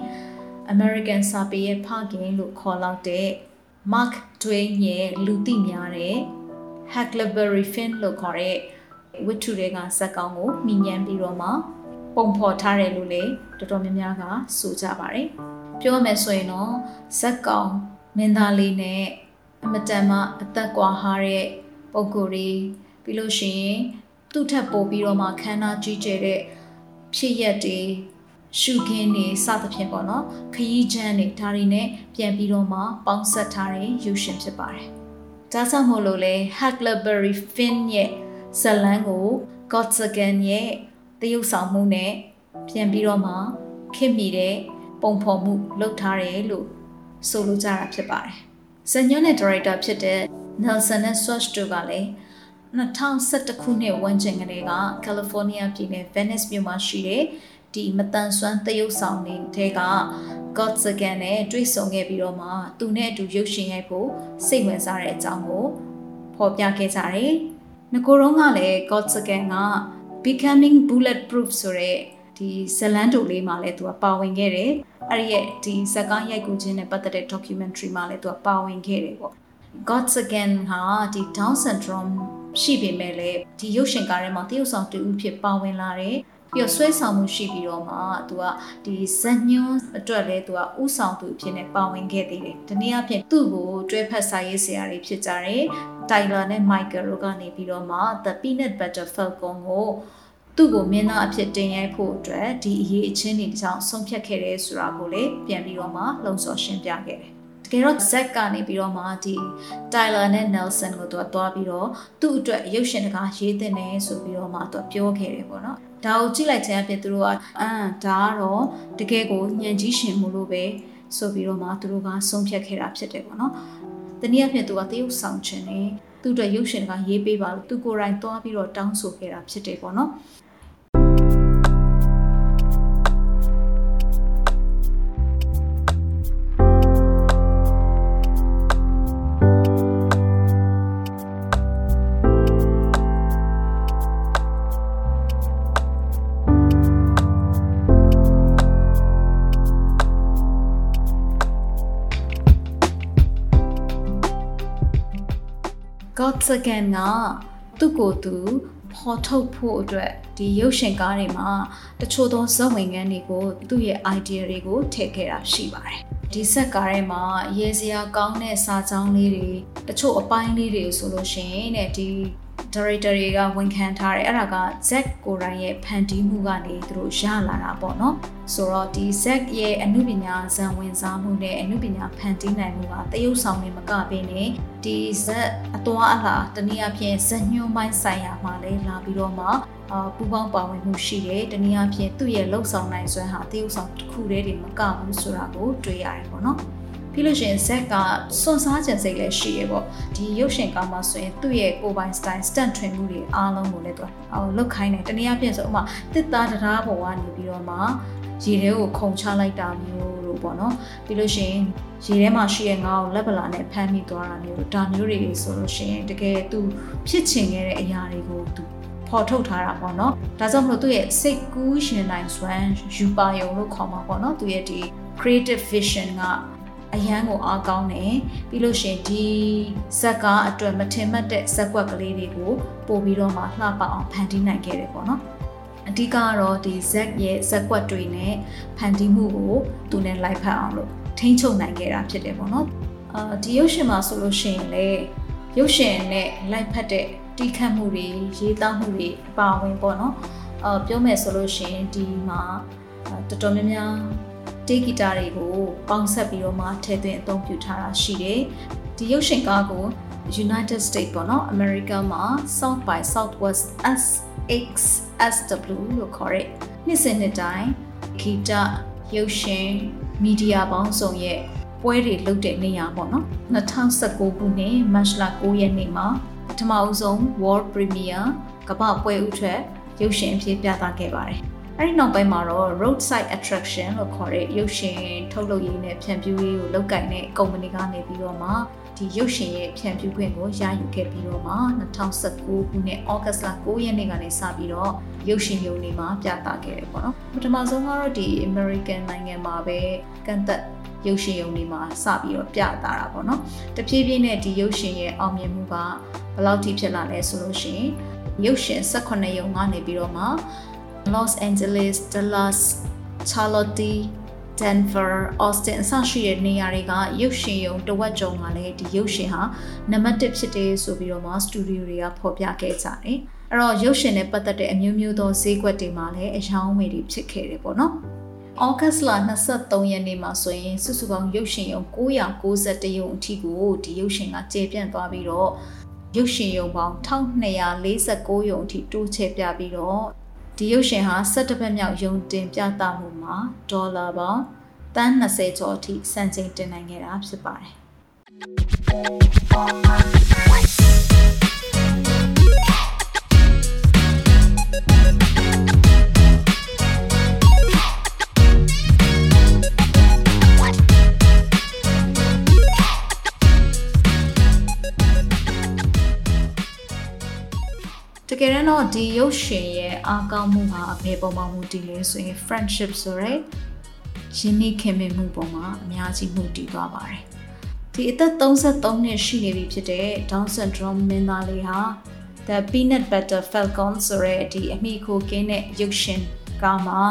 American စာပေရဲ့ဖခင်လို့ခေါ်လောက်တဲ့ Mark Twain ရဲ့လူသိများတဲ့ Huckleberry Finn လို့ခေါ်တဲ့ဝတ္ထုတွေကဇက်ကောင်ကိုမိညမ်းပြီးတော့မှပုံဖော်ထားတယ်လို့လေတော်တော်များများကဆိုကြပါတယ်။ပြောမယ်ဆိုရင်တော့ဇက်ကောင်မင်းသားလေးနဲ့အမတန်မှအသက်ကွာဟာတဲ့ပုံကိုယ်တွေပြီးလို့ရှိရင် သူ့ထက်ပိုပြီးတော့မှခန္ဓာကြီးကျယ်တဲ့ဖြစ်ရက်တွေရှုခင်းနေစသဖြင့်ပေါ့နော်ခရီးချမ်းတွေဒါတွေနဲ့ပြန်ပြီးတော့မှပေါင်းဆက်ထားတဲ့ရုပ်ရှင်ဖြစ်ပါတယ်။ဒါကြောင့်မို့လို့လေ Huckleberry Finn ရဲ့ဇလန်းကို Godsagan ရဲ့တရုပ်ဆောင်မှုနဲ့ပြန်ပြီးတော့မှခင်မိတဲ့ပုံဖော်မှုလုပ်ထားတယ်လို့ဆိုလိုကြတာဖြစ်ပါတယ်။ဇညွန်းနဲ့ဒါရိုက်တာဖြစ်တဲ့ Nelson နဲ့ Swash တို့ကလည်း 2011ခုနှစ်ဝန်းကျင်ကလေးကကယ်လီဖိုးနီးယားပြည်နယ် Venice မြို့မှာရှိတဲ့ဒီမတန်ဆွမ်းတရုပ်ဆောင်တွေထဲက God's Again နဲ့တွေ့ဆုံခဲ့ပြီးတော့မှသူနဲ့အတူရုပ်ရှင်ရိုက်ဖို့စိတ်ဝင်စားတဲ့အကြောင်းကိုဖော်ပြခဲ့ကြတယ်။ငကိုတော့ကလည်း God's Again က Becoming Bulletproof ဆိုတဲ့ဒီဇလန်တိုလေးမှာလည်းသူကပါဝင်ခဲ့တယ်။အဲ့ဒီရဲ့ဒီဇက်ကားရိုက်ကူခြင်းနဲ့ပတ်သက်တဲ့ documentary မှာလည်းသူကပါဝင်ခဲ့တယ်ပေါ့။ God's Again ဟာဒီ Down syndrome ရှိပေမဲ့လည်းဒီရုပ်ရှင်ကားထဲမှာတရုပ်ဆောင်တူဦးဖြစ်ပါဝင်လာတယ်ပြီးတော့ဆွဲဆောင်မှုရှိပြီးတော့မှသူကဒီဇက်ညွန်းအတွက်လည်းသူကဥဆောင်သူအဖြစ်နဲ့ပါဝင်ခဲ့သေးတယ်။ဒီနေ့အဖြစ်သူ့ကိုတွဲဖက်စာရေးဆရာတွေဖြစ်ကြတယ်။တိုင်လာနဲ့မိုက်ကယ်တို့ကနေပြီးတော့မှ The Peanut Butter Falcon ကိုသူ့ကိုမင်းသားအဖြစ်တင်ရိုက်ဖို့အတွက်ဒီအရေးအချင်းတွေကြောင့်ဆုံးဖြတ်ခဲ့တယ်ဆိုတာကိုလည်းပြန်ပြီးတော့မှလုံဆော်ရှင်းပြခဲ့တယ်။ တကယ်တော့ Zack ကနေပြီးတော့မှဒီ Tyler နဲ့ Nelson ကိုသူကတွားပြီးတော့သူ့အတွက်ရုပ်ရှင်တကားရေးတင်တယ်ဆိုပြီးတော့မှသူကပြောခဲ့တယ်ပေါ့နော်ဒါကိုကြည့်လိုက်ခြင်းအပြင်သူတို့ကအမ်ဒါကတော့တကယ်ကိုညံကြီးရှင်မှုလို့ပဲဆိုပြီးတော့မှသူတို့ကဆုံးဖြတ်ခဲ့တာဖြစ်တယ်ပေါ့နော်တနည်းအားဖြင့်သူကတရုပ်ဆောင်ခြင်းနဲ့သူ့အတွက်ရုပ်ရှင်ကရေးပေးပါလို့သူကိုယ်တိုင်တွားပြီးတော့တောင်းဆိုခဲ့တာဖြစ်တယ်ပေါ့နော် God second ကသူ့ကိုယ်သူဖော်ထုတ်ဖို့အတွက်ဒီရုပ်ရှင်ကားတွေမှာတချို့သောဇက်ဝင်ငန်းတွေကိုသူ့ရဲ့ idea တွေကိုထည့်ခဲ့တာရှိပါတယ်ဒီဆက်ကားထဲမှာရေစရာကောင်းတဲ့စာကြောင်းလေးတွေတချို့အပိုင်းလေးတွေဆိုလို့ရှိရင်တဲ့ဒီ director တွေကဝန်ခံထားတယ်အဲ့ဒါက Zack ကိုရိုင်းရဲ့ဖန်တီးမှုကနေသူတို့ရလာတာပေါ့နော်ဆိုတော့ဒီ Zack ရဲ့အမှုပညာဇံဝင်စားမှုနဲ့အမှုပညာဖန်တီးနိုင်မှုကတရုပ်ဆောင်နေမကဘဲနဲ့ဒီ Zack အသွားအလာတနည်းအားဖြင့်ဇက်ညွှန်းပိုင်းဆိုင်ရာမှာလည်းလာပြီးတော့မှအာပူပေါင်းပါဝင်မှုရှိတယ်တနည်းအားဖြင့်သူ့ရဲ့လှုပ်ဆောင်နိုင်စွမ်းဟာတရုပ်ဆောင်တစ်ခုတည်းတင်မကဘူးဆိုတာကိုတွေ့ရတယ်ပေါ့နော် ပြီးလို့ရှိရင်ဇက်ကစွန့်စားခြင်းစိတ်လည်းရှိရပေါ့ဒီရုပ်ရှင်ကားမှာဆိုရင်သူ့ရဲ့ကိုယ်ပိုင် style stunt ထွင်မှုတွေအားလုံးကိုလည်းသူအော်လုတ်ခိုင်းတယ်တနည်းအားဖြင့်ဆိုဥမာတစ်သားတရားပေါ်ကနေပြီးတော့မှရေထဲကိုခုန်ချလိုက်တာမျိုးလို့ပေါ့နော်ပြီးလို့ရှိရင်ရေထဲမှာရှိတဲ့ငါ့ကိုလက်ပလာနဲ့ဖမ်းမိသွားတာမျိုးလို့ဒါမျိုးတွေဆိုလို့ရှိရင်တကယ်သူဖြစ်ချင်ခဲ့တဲ့အရာတွေကိုသူဖော်ထုတ်ထားတာပေါ့နော်ဒါကြောင့်မလို့သူ့ရဲ့စိတ်ကူးရှင်နိုင်စွမ်းယူပါယုံလို့ခေါ်မှာပေါ့နော်သူရဲ့ဒီ creative vision က အရန်ကိုအားကောင်းတယ်ပြီးလို့ရှရင်ဒီဇက်ကအတွက်မထင်မှတ်တဲ့ဇက်ကွက်ကလေးတွေကိုပို့ပြီးတော့မှလှပအောင်ဖန်တီးနိုင်ခဲ့တယ်ပေါ့နော်အဓိကကတော့ဒီဇက်ရဲ့ဇက်ကွက်တွေနဲ့ဖန်တီးမှုကိုသူနဲ့လိုက်ဖက်အောင်လို့ထိန်းချုပ်နိုင်ခဲ့တာဖြစ်တယ်ပေါ့နော်အာဒီရုပ်ရှင်မှာဆိုလို့ရှိရင်လေရုပ်ရှင်နဲ့လိုက်ဖက်တဲ့တီးခတ်မှုတွေရေးသားမှုတွေအပါအဝင်ပေါ့နော်အာပြောမယ်ဆိုလို့ရှိရင်ဒီမှာတော်တော်များများ တေးဂီတာတွေကိုပေါင်းဆက်ပြီးတော့မှထည့်သွင်းအသုံးပြုထားတာရှိတယ်။ဒီရုပ်ရှင်ကားကို United States ပေါ့နော် America မှာ South by Southwest SXSW လို့ခေါ်တဲ့နှစ်စဉ်နှစ်တိုင်းဂီတရုပ်ရှင်မီဒီယာပေါင်းစုံရဲ့ပွဲတွေလုပ်တဲ့နေရာပေါ့နော်2019ခုနှစ်မတ်လ9ရက်နေ့မှာပထမအဆုံး World Premiere ကမ္ဘာပွဲဥထွက်ရုပ်ရှင်အဖြစ်ပြသခဲ့ပါတယ် အဲ့ဒီနောက်ပိုင်းမှာတော့ roadside attraction လို့ခေါ်တဲ့ရုပ်ရှင်ထုတ်လုပ်ရေးနဲ့ဖြန့်ဖြူးရေးကိုလုပ်ကိုင်တဲ့ကုမ္ပဏီကနေပြီးတော့မှဒီရုပ်ရှင်ရဲ့ဖြန့်ဖြူးခွင့်ကိုရယူခဲ့ပြီးတော့မှ2019ခုနှစ်ဩဂတ်လ9ရက်နေ့ကနေစပြီးတော့ရုပ်ရှင်ရုံတွေမှာပြသခဲ့တယ်ပေါ့နော်ပထမဆုံးကတော့ဒီ American နိုင်ငံမှာပဲကန့်သက်ရုပ်ရှင်ရုံတွေမှာစပြီးတော့ပြသတာပေါ့နော်တဖြည်းဖြည်းနဲ့ဒီရုပ်ရှင်ရဲ့အောင်မြင်မှုကဘယ်လောက်ထိဖြစ်လာလဲဆိုလို့ရှိရင်ရုပ်ရှင်18ရုံကနေပြီးတော့မှ Los Angeles, Dallas, Charlotte, Denver, Austin အစရှိတဲ့နေရာတွေကရုပ်ရှင်ရုံတဝက်ကျော်မှာလည်းဒီရုပ်ရှင်ဟာနံပါတ်1ဖြစ်တယ်ဆိုပြီးတော့မှစတူဒီယိုတွေကဖော်ပြခဲ့ကြတယ်။အဲ့တော့ရုပ်ရှင်နဲ့ပတ်သက်တဲ့အမျိုးမျိုးသောဈေးကွက်တွေမှာလည်းအယောင်းဝယ်တွေဖြစ်ခဲ့တယ်ပေါ့နော်။ဩဂတ်လ23ရက်နေ့မှာဆိုရင်စုစုပေါင်းရုပ်ရှင်ရုံ991ရုံအထိကိုဒီရုပ်ရှင်ကကျေပြန့်သွားပြီးတော့ရုပ်ရှင်ရုံပေါင်း1246ရုံအထိတိုးချဲ့ပြပြီးတော့ ဒီရုပ်ရှင်ဟာ17ဘက်မြောက်ယုံတင်ပြသမှုမှာဒေါ်လာပေါင်းတန်း20ကျော်အထိစံချိန်တင်နိုင်ခဲ့တာဖြစ်ပါတယ် ကယ်တော့ဒီရုပ်ရှင်ရဲ့အားကောင်းမှုဟာဘယ်ပုံမှန်မူတည်လဲဆိုရင် friendship ဆိုရဲရင်းနှီးခင်မင်မှုပုံမှာအများကြီးမှုတည်သွားပါတယ်ဒီအသက်33နှစ်ရှိနေပြီဖြစ်တဲ့ Down syndrome မင်းသားလေးဟာ The Peanut Butter Falcon ဆိုရဲဒီအမိခိုကင်းတဲ့ရုပ်ရှင်ကားမှာ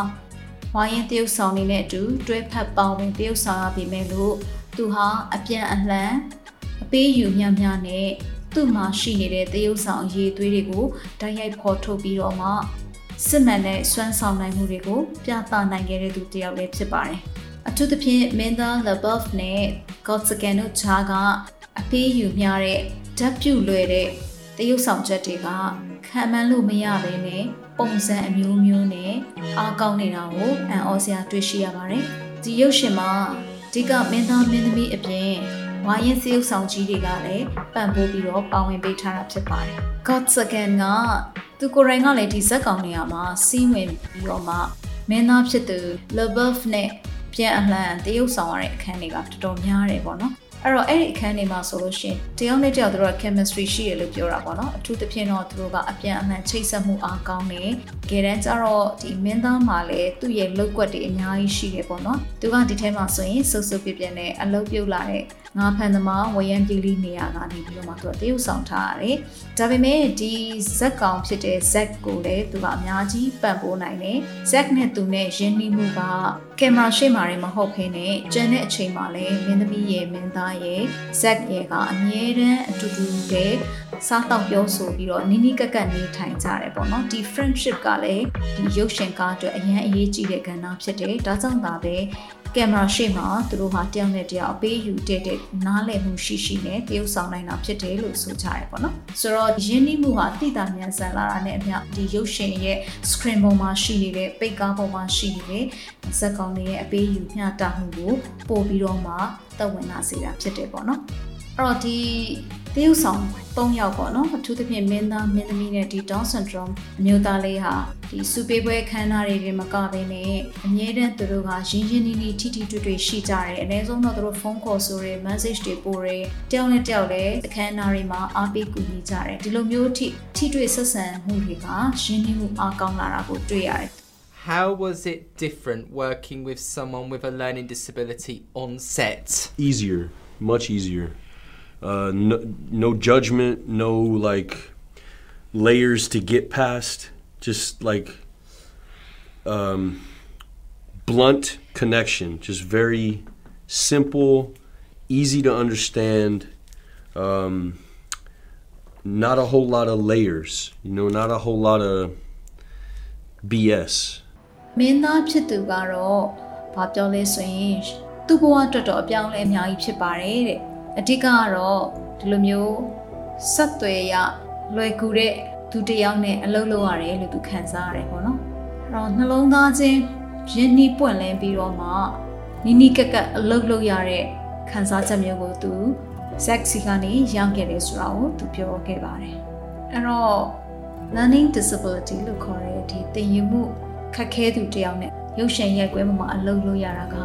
ဝိုင်းရင်တရုပ်ဆောင်နေတဲ့အတူတွဲဖက်ပေါဝင်တရုပ်ဆောင်ရပြီမဲ့လို့သူဟာအပြန်အလှန်အပေးယူညံ့ညံ့နဲ့ သူ့မှာရှိနေတဲ့တရုပ်ဆောင်အရေးသွေးတွေကိုတိုက်ရိုက်ဖော်ထုတ်ပြီးတော့မှစစ်မှန်တဲ့စွမ်းဆောင်နိုင်မှုတွေကိုပြသနိုင်ခဲ့တဲ့သူတစ်ယောက်လည်းဖြစ်ပါတယ်။အအထူးသဖြင့်မင်းသား LaBeouf နဲ့ Gotskin တို့ဂျာကအပေးယူမျှတဲ့ဓာတ်ပြုလွယ်တဲ့တရုပ်ဆောင်ချက်တွေကခံမှန်းလို့မရဘဲနဲ့ပုံစံအမျိုးမျိုးနဲ့အားကောင်းနေတာကိုအံ့ဩစရာတွေ့ရှိရပါတယ်။ဒီရုပ်ရှင်မှာဒီကမင်းသားမင်းသမီးအပြင် ဝါရင်စရုပ်ဆောင်ကြီးတွေကလည်းပံ့ပိုးပြီးတော့ပါဝင်ပေးထားတာဖြစ်ပါတယ်။ Gotskin ကသူကိုယ်တိုင်ကလည်းဒီဇက်ကောင်နေရာမှာစီးဝင်ပြီးတော့မှမင်းသားဖြစ်သူ LaBeouf နဲ့ပြန်အလှန်တရုပ်ဆောင်ရတဲ့အခန်းတွေကတော်တော်များတယ်ပေါ့နော်အဲ့တော့အဲ့ဒီအခန်းတွေမှာဆိုလို့ရှိရင်တယောက်နဲ့တယောက်သူတို့က chemistry ရှိတယ်လို့ပြောတာပေါ့နော်အထူးသဖြင့်တော့သူတို့ကအပြန်အလှန်ချိတ်ဆက်မှုအားကောင်းတယ်။ကြတဲ့ကြတော့ဒီမင်းသားမှာလည်းသူ့ရဲ့လောက်ကွက်တွေအများကြီးရှိတယ်ပေါ့နော်။သူကဒီထဲမှာဆိုရင်စုပ်စုပ်ပြပြနဲ့အလုပ်ပြုတ်လာတဲ့ငါဖန်သမားဝရမ်းပြည်လေးနေရာကနေပြီးတော့မှသူကတရုပ်ဆောင်ထားရတယ်။ဒါပေမဲ့ဒီဇက်ကောင်ဖြစ်တဲ့ဇက်ကိုလည်းသူကအများကြီးပံ့ပိုးနိုင်တယ်။ဇက်နဲ့သူနဲ့ရင်းနှီးမှုကကင်မရာရှေ့မှာလည်းမဟုတ်ဘဲနဲ့ကျန်တဲ့အချိန်မှာလည်းမင်းသမီးရဲ့မင်းသားရဲ့ဇက်ရဲ့ကအမြဲတမ်းအတူတူတည်းစားတော့ပြောဆိုပြီးတော့နီးနီးကပ်ကပ်နေထိုင်ကြတယ်ပေါ့နော်ဒီ friendship ကလည်းဒီရုပ်ရှင်ကားအတွက်အရန်အရေးကြီးတဲ့ကဏ္ဍဖြစ်တယ်ဒါကြောင့်ဒါပဲ ကင်မရာရှေ့မှာသူတို့ဟာတယောက်နဲ့တယောက်အပေးယူတဲ့တဲ့နားလည်မှုရှိရှိနဲ့တရုပ်ဆောင်နိုင်တာဖြစ်တယ်လို့ဆိုကြတယ်ပေါ့နော်ဆိုတော့ယဉ်နှီးမှုဟာတိတာမြန်ဆန်လာတာနဲ့အမျှဒီရုပ်ရှင်ရဲ့ screen ပေါ်မှာရှိနေတဲ့ပိတ်ကားပေါ်မှာရှိနေတဲ့ဇက်ကောင်တွေရဲ့အပေးယူမျှတမှုကိုပို့ပြီးတော့မှသက်ဝင်လာစေတာဖြစ်တယ်ပေါ့နော်အဲ့တော့ဒီ တရုပ်ဆောင်၃ယောက်ပေါ့နော်အထူးသဖြင့်မင်းသားမင်းသမီးနဲ့ဒီ Down syndrome အမျိုးသားလေးဟာဒီစူပေးပွဲခန်းနာတွေတွေမကဘဲနဲ့အမြဲတမ်းသူတို့ကရင်းရင်းနှီးနှီးထိထိတွေ့တွေ့ရှိကြတယ်အနည်းဆုံးတော့သူတို့ဖုန်းခေါ်ဆိုတယ် message တွေပို့တယ်တယောက်နဲ့တယောက်လည်းအခမ်းအနားတွေမှာအားပေးကူညီကြတယ်ဒီလိုမျိုးထိထိတွေ့ဆက်ဆံမှုတွေကရင်းနှီးမှုအားကောင်းလာတာကိုတွေ့ရတယ် How was it different working with someone with a learning disability on set? Easier, much easier. Uh, no, no judgment, no like layers to get past. Just like um, blunt connection. Just very simple, easy to understand. Um, not a whole lot of layers. You know, not a whole lot of BS. မင်းသားဖြစ်သူကတော့ဘာပြောလဲဆိုရင်သူ့ဘဝတော်တော်အပြောင်းလဲအများကြီးဖြစ်ပါတယ်တဲ့ အဓိကကတော့ဒီလိုမျိုးဆက်သွယ်ရလွယ်ကူတဲ့သူတစ်ယောက်နဲ့အလုပ်လုပ်ရတယ်လို့သူခံစားရတယ်ပေါ့နော်အဲ့တော့နှလုံးသားချင်းရင်းနှီးပွင့်လင်းပြီးတော့မှနီးနီးကက်ကက်အလုပ်လုပ်ရတဲ့ခံစားချက်မျိုးကိုသူဇက်စီကနေရခဲ့တယ်ဆိုတာကိုသူပြောခဲ့ပါတယ်အဲ့တော့ learning disability လို့ခေါ်တဲ့ဒီသင်ယူမှုခက်ခဲသူတယောက်နဲ့ရုပ်ရှင်ရိုက်ကွဲမှာအလုပ်လုပ်ရတာက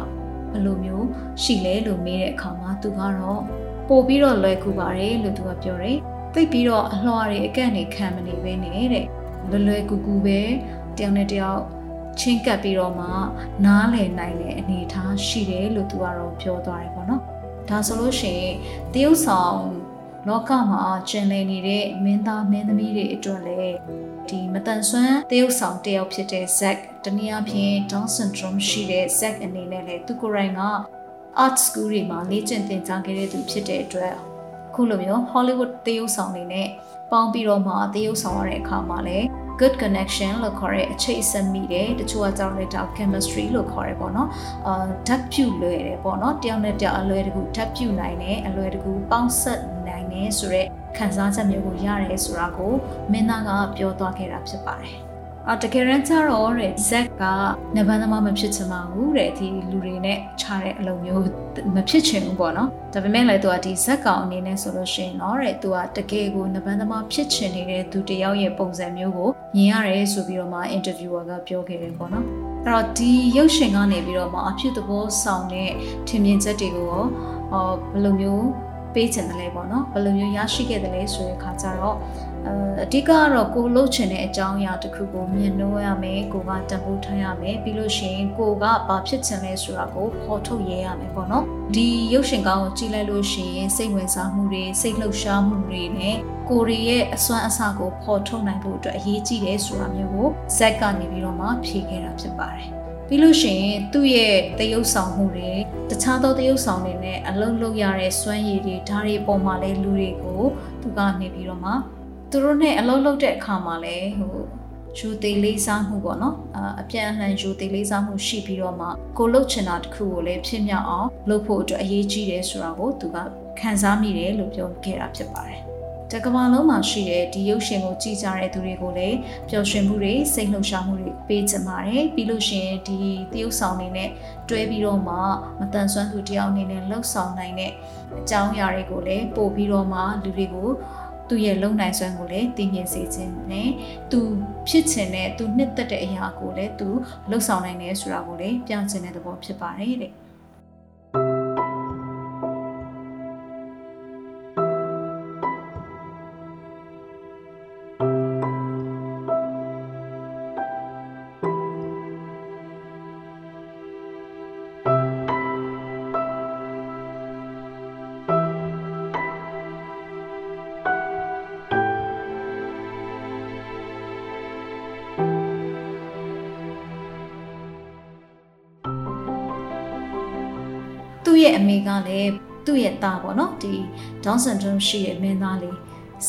ဘယ်လိုမျိုးရှိလဲလို့မေးတဲ့အခါမှာသူကတော့ပို့ပြီးတော့လွယ်ကူပါတယ်လို့သူကပြောတယ်။သိပြီးတော့အလှော်တွေအကန့်နေခံမနေပဲနဲ့တဲ့။လွယ်လွယ်ကူကူပဲတယောက်နဲ့တယောက်ချင်းကပ်ပြီးတော့မှနားလည်နိုင်တဲ့အနေအထားရှိတယ်လို့သူကတော့ပြောသွားတယ်ပေါ့နော်။ဒါဆိုလို့ရှိရင်တရုတ်ဆောင်လောကမှာကျင်လည်နေတဲ့မင်းသားမင်းသမီးတွေအတွက်လည်း ဒီမတန်ဆွမ်းတရုတ်ဆောင်တယောက်ဖြစ်တဲ့ Zack တနည်းအားဖြင့် Down syndrome ရှိတဲ့ Zack အနေနဲ့လည်းသူကိုယ်တိုင်က art school တွေမှာလေ့ကျင့်သင်ကြားခဲ့တဲ့သူဖြစ်တဲ့အတွက်ခုလိုမျိုး Hollywood တရုတ်ဆောင်တွေနဲ့ပေါင်းပြီးတော့မှတရုတ်ဆောင်ရတဲ့အခါမှာလည်း good connection လို့ခေါ်တဲ့အချိတ်အဆက်မိတယ်တချို့ကကြောင့်လည်းဒါ chemistry လို့ခေါ်တယ်ပေါ့နော်အာဓာတ်ပြုလွယ်တယ်ပေါ့နော်တယောက်နဲ့တယောက်အလွယ်တကူဓာတ်ပြုနိုင်တယ်အလွယ်တကူပေါင်းဆက် နိုင်တယ်ဆိုတော့ခံစားချက်မျိုးကိုရတယ်ဆိုတာကိုမင်းသားကပြောသွားခဲ့တာဖြစ်ပါတယ်အတကယ်ရန်ကျတော့တဲ့ဇက်ကနဗန်းသမားမဖြစ်ချင်ပါဘူးတဲ့ဒီလူတွေနဲ့ခြားတဲ့အလုပ်မျိုးမဖြစ်ချင်ဘူးပေါ့နော်ဒါပေမဲ့လည်းသူကဒီဇက်ကောင်အနေနဲ့ဆိုလို့ရှိရင်တော့တဲ့သူကတကယ်ကိုနဗန်းသမားဖြစ်ချင်နေတဲ့သူတယောက်ရဲ့ပုံစံမျိုးကိုမြင်ရတယ်ဆိုပြီးတော့မှ interviewer ကပြောခဲ့တယ်ပေါ့နော်အဲ့တော့ဒီရုပ်ရှင်ကနေပြီးတော့မှအဖြစ်သဘောဆောင်တဲ့ထင်မြင်ချက်တွေကိုရောအော်ဘယ်လိုမျိုး ပေးချင်တယ်လဲပေါ့နော်ဘယ်လိုမျိုးရရှိခဲ့တယ်လဲဆိုတဲ့အခါကျတော့အဓိကကတော့ကိုလှုပ်ချင်တဲ့အကြောင်းအရာတစ်ခုကိုမြင်နှိုးရမယ်ကိုကတံပိုးထားရမယ်ပြီးလို့ရှိရင်ကိုကဘာဖြစ်ချင်လဲဆိုတာကိုဖော်ထုတ်ရဲရမယ်ပေါ့နော်ဒီရုပ်ရှင်ကောင်းကိုကြည့်လိုက်လို့ရှိရင်စိတ်ဝင်စားမှုတွေစိတ်လှုပ်ရှားမှုတွေနဲ့ကိုရီရဲ့အစွမ်းအစကိုဖော်ထုတ်နိုင်ဖို့အတွက်အရေးကြီးတယ်ဆိုတာမျိုးကိုဇက်ကနေပြီးတော့မှဖြေခဲ့တာဖြစ်ပါတယ် ပြီးလို့ရှိရင်သူ့ရဲ့တရုပ်ဆောင်မှုတွေတခြားသောတရုပ်ဆောင်တွေနဲ့အလုံးလုံးရတဲ့စွမ်းရည်တွေဓာတ်တွေပုံမှာလဲလူတွေကိုသူကနေပြီးတော့မှသူတို့နဲ့အလုံးလုံးတဲ့အခါမှာလဲဟိုယူသေးလေးစားမှုပေါ့နော်အာအပြန်အလှန်ယူသေးလေးစားမှုရှိပြီးတော့မှကိုလှုပ်ချင်တာတစ်ခုကိုလည်းဖြစ်မြောက်အောင်လုပ်ဖို့အတွက်အရေးကြီးတယ်ဆိုတာကိုသူကခံစားမိတယ်လို့ပြောခဲ့တာဖြစ်ပါတယ် တကဘာလုံးမှာရှိတဲ့ဒီရုပ်ရှင်ကိုကြည့်ကြတဲ့သူတွေကိုလည်းပျော်ရွှင်မှုတွေစိတ်လှုပ်ရှားမှုတွေပေးချင်ပါတယ်ပြီးလို့ရှိရင်ဒီတရုပ်ဆောင်တွေနဲ့တွဲပြီးတော့မှမတန်ဆွမ်းသူတယောက်အနေနဲ့လှုပ်ဆောင်နိုင်တဲ့အကြောင်းအရာတွေကိုလည်းပို့ပြီးတော့မှလူတွေကိုသူ့ရဲ့လုံနိုင်စွမ်းကိုလည်းသိမြင်စေခြင်းနဲ့သူဖြစ်ချင်တဲ့သူနှစ်သက်တဲ့အရာကိုလည်းသူလှုပ်ဆောင်နိုင်တယ်ဆိုတာကိုလည်းပြချင်တဲ့သဘောဖြစ်ပါတယ်တဲ့ ကလည်းသူ့ရဲ့သားပေါ့နော်ဒီ Down syndrome ရှိတဲ့မင်းသားလေး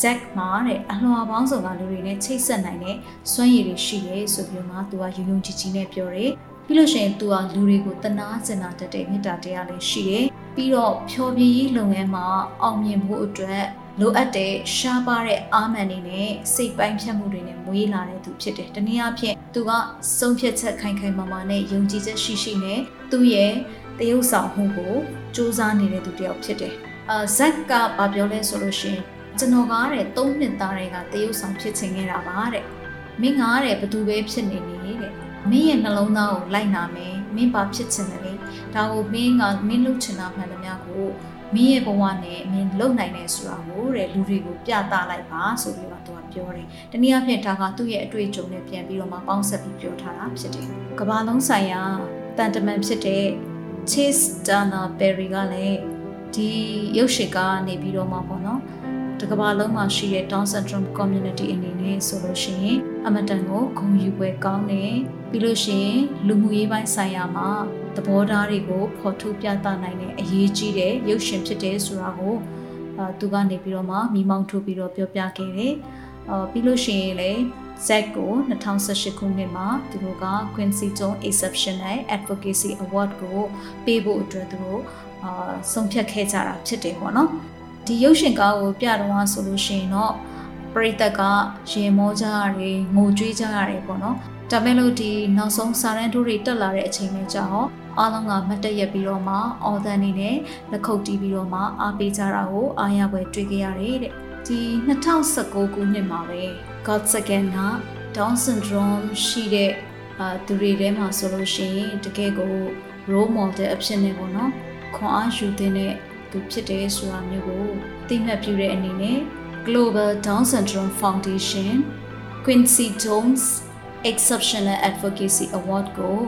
Zack မှာတဲ့အလွှာပေါင်းစုံကလူတွေနဲ့ချိတ်ဆက်နိုင်တဲ့စွမ်းရည်တွေရှိတယ်ဆိုပြီးတော့မှသူကယုံယုံကြည်ကြည်နဲ့ပြောတယ်ပြီးလို့ရှိရင်သူကလူတွေကိုတနာကျင်နာတတ်တဲ့မေတ္တာတရားလေးရှိတယ်ပြီးတော့ဖြောပြရေးလုပ်ငန်းမှာအောင်မြင်ဖို့အတွက်လိုအပ်တဲ့ရှားပါတဲ့အာမန်တွေနဲ့စိတ်ပိုင်းဖြတ်မှုတွေနဲ့မွေးလာတဲ့သူဖြစ်တယ်။တနည်းအားဖြင့်သူကဆုံးဖြတ်ချက်ခိုင်ခိုင်မာမာနဲ့ယုံကြည်ချက်ရှိရှိနဲ့သူ့ရဲ့ တရုပ်ဆောင်မှုကိုစူးစမ်းနေတဲ့သူတစ်ယောက်ဖြစ်တယ်။အာဇက်ကဘာပြောလဲဆိုလို့ရှိရင်ကျွန်တော်ကတဲ့၃နှစ်သားတွေကတရုပ်ဆောင်ဖြစ်ချင်ခဲ့တာပါတဲ့။မင်းကတဲ့ဘသူပဲဖြစ်နေနေတဲ့။မင်းရဲ့နှလုံးသားကိုလိုက်နာမယ်။မင်းဘာဖြစ်ချင်တယ်လဲ။ဒါကိုမင်းကမင်းလုပ်ချင်တာမှန်သမျှကိုမင်းရဲ့ဘဝနဲ့မင်းလုံနိုင်တယ်ဆိုတာကိုတဲ့လူတွေကိုပြသလိုက်ပါဆိုပြီးတော့သူကပြောတယ်။တနည်းအားဖြင့်ဒါကသူ့ရဲ့အတွေ့အကြုံနဲ့ပြန်ပြီးတော့မှပေါင်းဆက်ပြီးပြောထားတာဖြစ်တယ်။ကမ္ဘာလုံးဆိုင်ရာတန်တမန်ဖြစ်တဲ့ Chase Dana Perry ကလည်းဒီရုပ်ရှင်ကနေပြီးတော့မှပေါ့နော်တကမ္ဘာလုံးမှာရှိတဲ့ Down syndrome community အနေနဲ့ဆိုလို့ရှိရင်အမတန်ကိုဂုဏ်ယူပွဲကောင်းတယ်ပြီးလို့ရှိရင်လူမှုရေးပိုင်းဆိုင်ရာမှာသဘောထားတွေကိုဖော်ထုတ်ပြသနိုင်တဲ့အရေးကြီးတဲ့ရုပ်ရှင်ဖြစ်တယ်ဆိုတာကိုအာသူကနေပြီးတော့မှမိမောင်းထုတ်ပြီးတော့ပြောပြခဲ့တယ်အာပြီးလို့ရှိရင်လည်း Zack ကို2018ခုနှစ်မှာသူတို့က Quincy Jones Exceptional Advocacy Award ကိုပေးဖို့အတွက်သူတို့အာဆုံးဖြတ်ခဲ့ကြတာဖြစ်တယ်ပေါ့နော်ဒီရုပ်ရှင်ကားကိုပြတော့ဆိုလို့ရှိရင်တော့ပရိသတ်ကရင်မောကြရတယ်ငိုကြွေးကြရတယ်ပေါ့နော်ဒါပေမဲ့လို့ဒီနောက်ဆုံးစာရန်တို့တွေတက်လာတဲ့အချိန်လေးကြာဟောအားလုံးကမတ်တက်ရက်ပြီးတော့မှအော်ဒန်နေနဲ့လက်ခုပ်တီးပြီးတော့မှအားပေးကြတာကိုအားရပွဲတွေ့ခဲ့ရတယ်တဲ့ဒီ2019ခုနှစ်မှာပဲ God Second က Down syndrome ရှိတဲ့အာသူတွေထဲမှာဆိုလို့ရှိရင်တကယ်ကို role model အဖြစ်နဲ့ပေါ့နော်ခွန်အားယူတဲ့သူဖြစ်တယ်ဆိုတာမျိုးကိုသိမှတ်ပြုတဲ့အနေနဲ့ Global Down Syndrome Foundation Quincy Jones Exceptional Advocacy Award ကို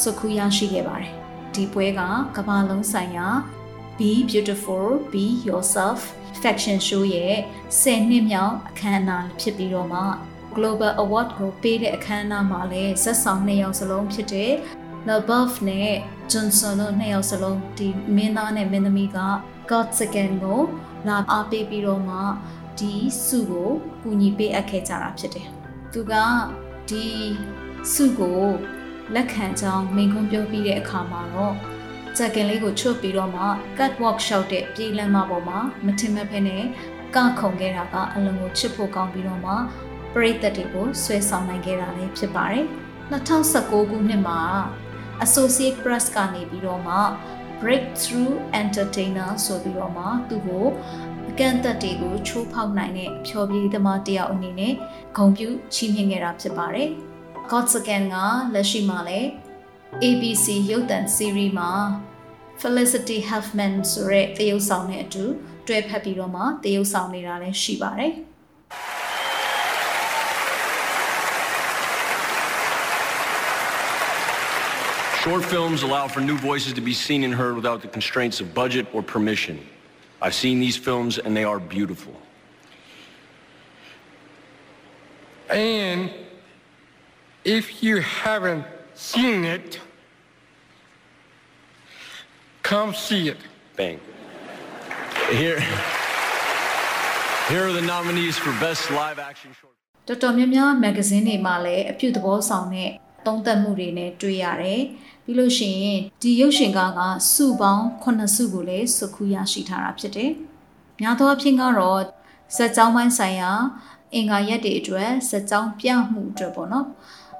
စုခုရရှိခဲ့ပါတယ်ဒီပွဲကကမ္ဘာလုံးဆိုင်ရာ Be Beautiful Be Yourself Faction Show ရဲ့10နှစ်မြောက်အခမ်းအနားဖြစ်ပြီးတော့မှ Global Award ကိုပေးတဲ့အခမ်းအနားမှာလည်းဇက်ဆောင်နှစ်ယောက်စလုံးဖြစ်တဲ့ LaBeouf နဲ့ Johnson တို့နှစ်ယောက်စလုံးဒီမင်းသားနဲ့မင်းသမီးက God Second ကိုလာအားပေးပြီးတော့မှဒီစုကိုကူညီပေးအပ်ခဲ့ကြတာဖြစ်တယ်။သူကဒီစုကိုလက်ခံကြောင်းမိန်ခွန်းပြောပြီးတဲ့အခါမှာတော့ ဂျက်ကင်လေးကိုချွတ်ပြီးတော့မှ catwalk လျှောက်တဲ့ပြေးလမ်းမပေါ်မှာမထင်မဲ့ဖဲနဲ့ကခုန်ခဲ့တာကအလုံးကိုချစ်ဖို့ကောင်းပြီးတော့မှပရိသတ်တွေကိုဆွဲဆောင်နိုင်ခဲ့တာလည်းဖြစ်ပါတယ်2019ခုနှစ်မှာ Associate Press ကနေပြီးတော့မှ Breakthrough Entertainer ဆိုပြီးတော့မှသူ့ကိုအကန့်အသတ်တွေကိုချိုးဖောက်နိုင်တဲ့ဖြောပြသမားတယောက်အနေနဲ့ဂုဏ်ပြုချီးမြှင့်ခဲ့တာဖြစ်ပါတယ်။ Godsagan ကလက်ရှိမှာလည်း ABC ရုပ်သံ series မှာ Felicity Huffman ဆိုတဲ့သရုပ်ဆောင်နဲ့အတူတွဲဖက်ပြီးတော့မှသရုပ်ဆောင်နေတာလည်းရှိပါတယ်။ Short films allow for new voices to be seen and heard without the constraints of budget or permission. I've seen these films and they are beautiful. And if you haven't seen it, come see it. Bang. Here, here are the nominees for Best Live Action Short. တော်တော်များများမဂ္ဂဇင်းတွေမှာလည်းအပြုသဘောဆောင်တဲ့သုံးသပ်မှုတွေနဲ့တွေ့ရတယ်ပြီးလို့ရှိရင်ဒီရုပ်ရှင်ကားကစုပေါင်း9စုကိုလည်းစုခုရရှိထားတာဖြစ်တယ်များသောအားဖြင့်ကတော့စက်ကြောင်းပိုင်းဆိုင်ရာအင်္ဂါရက်တွေအတွက်စက်ကြောင်းပြမှုအတွက်ပေါ့နော်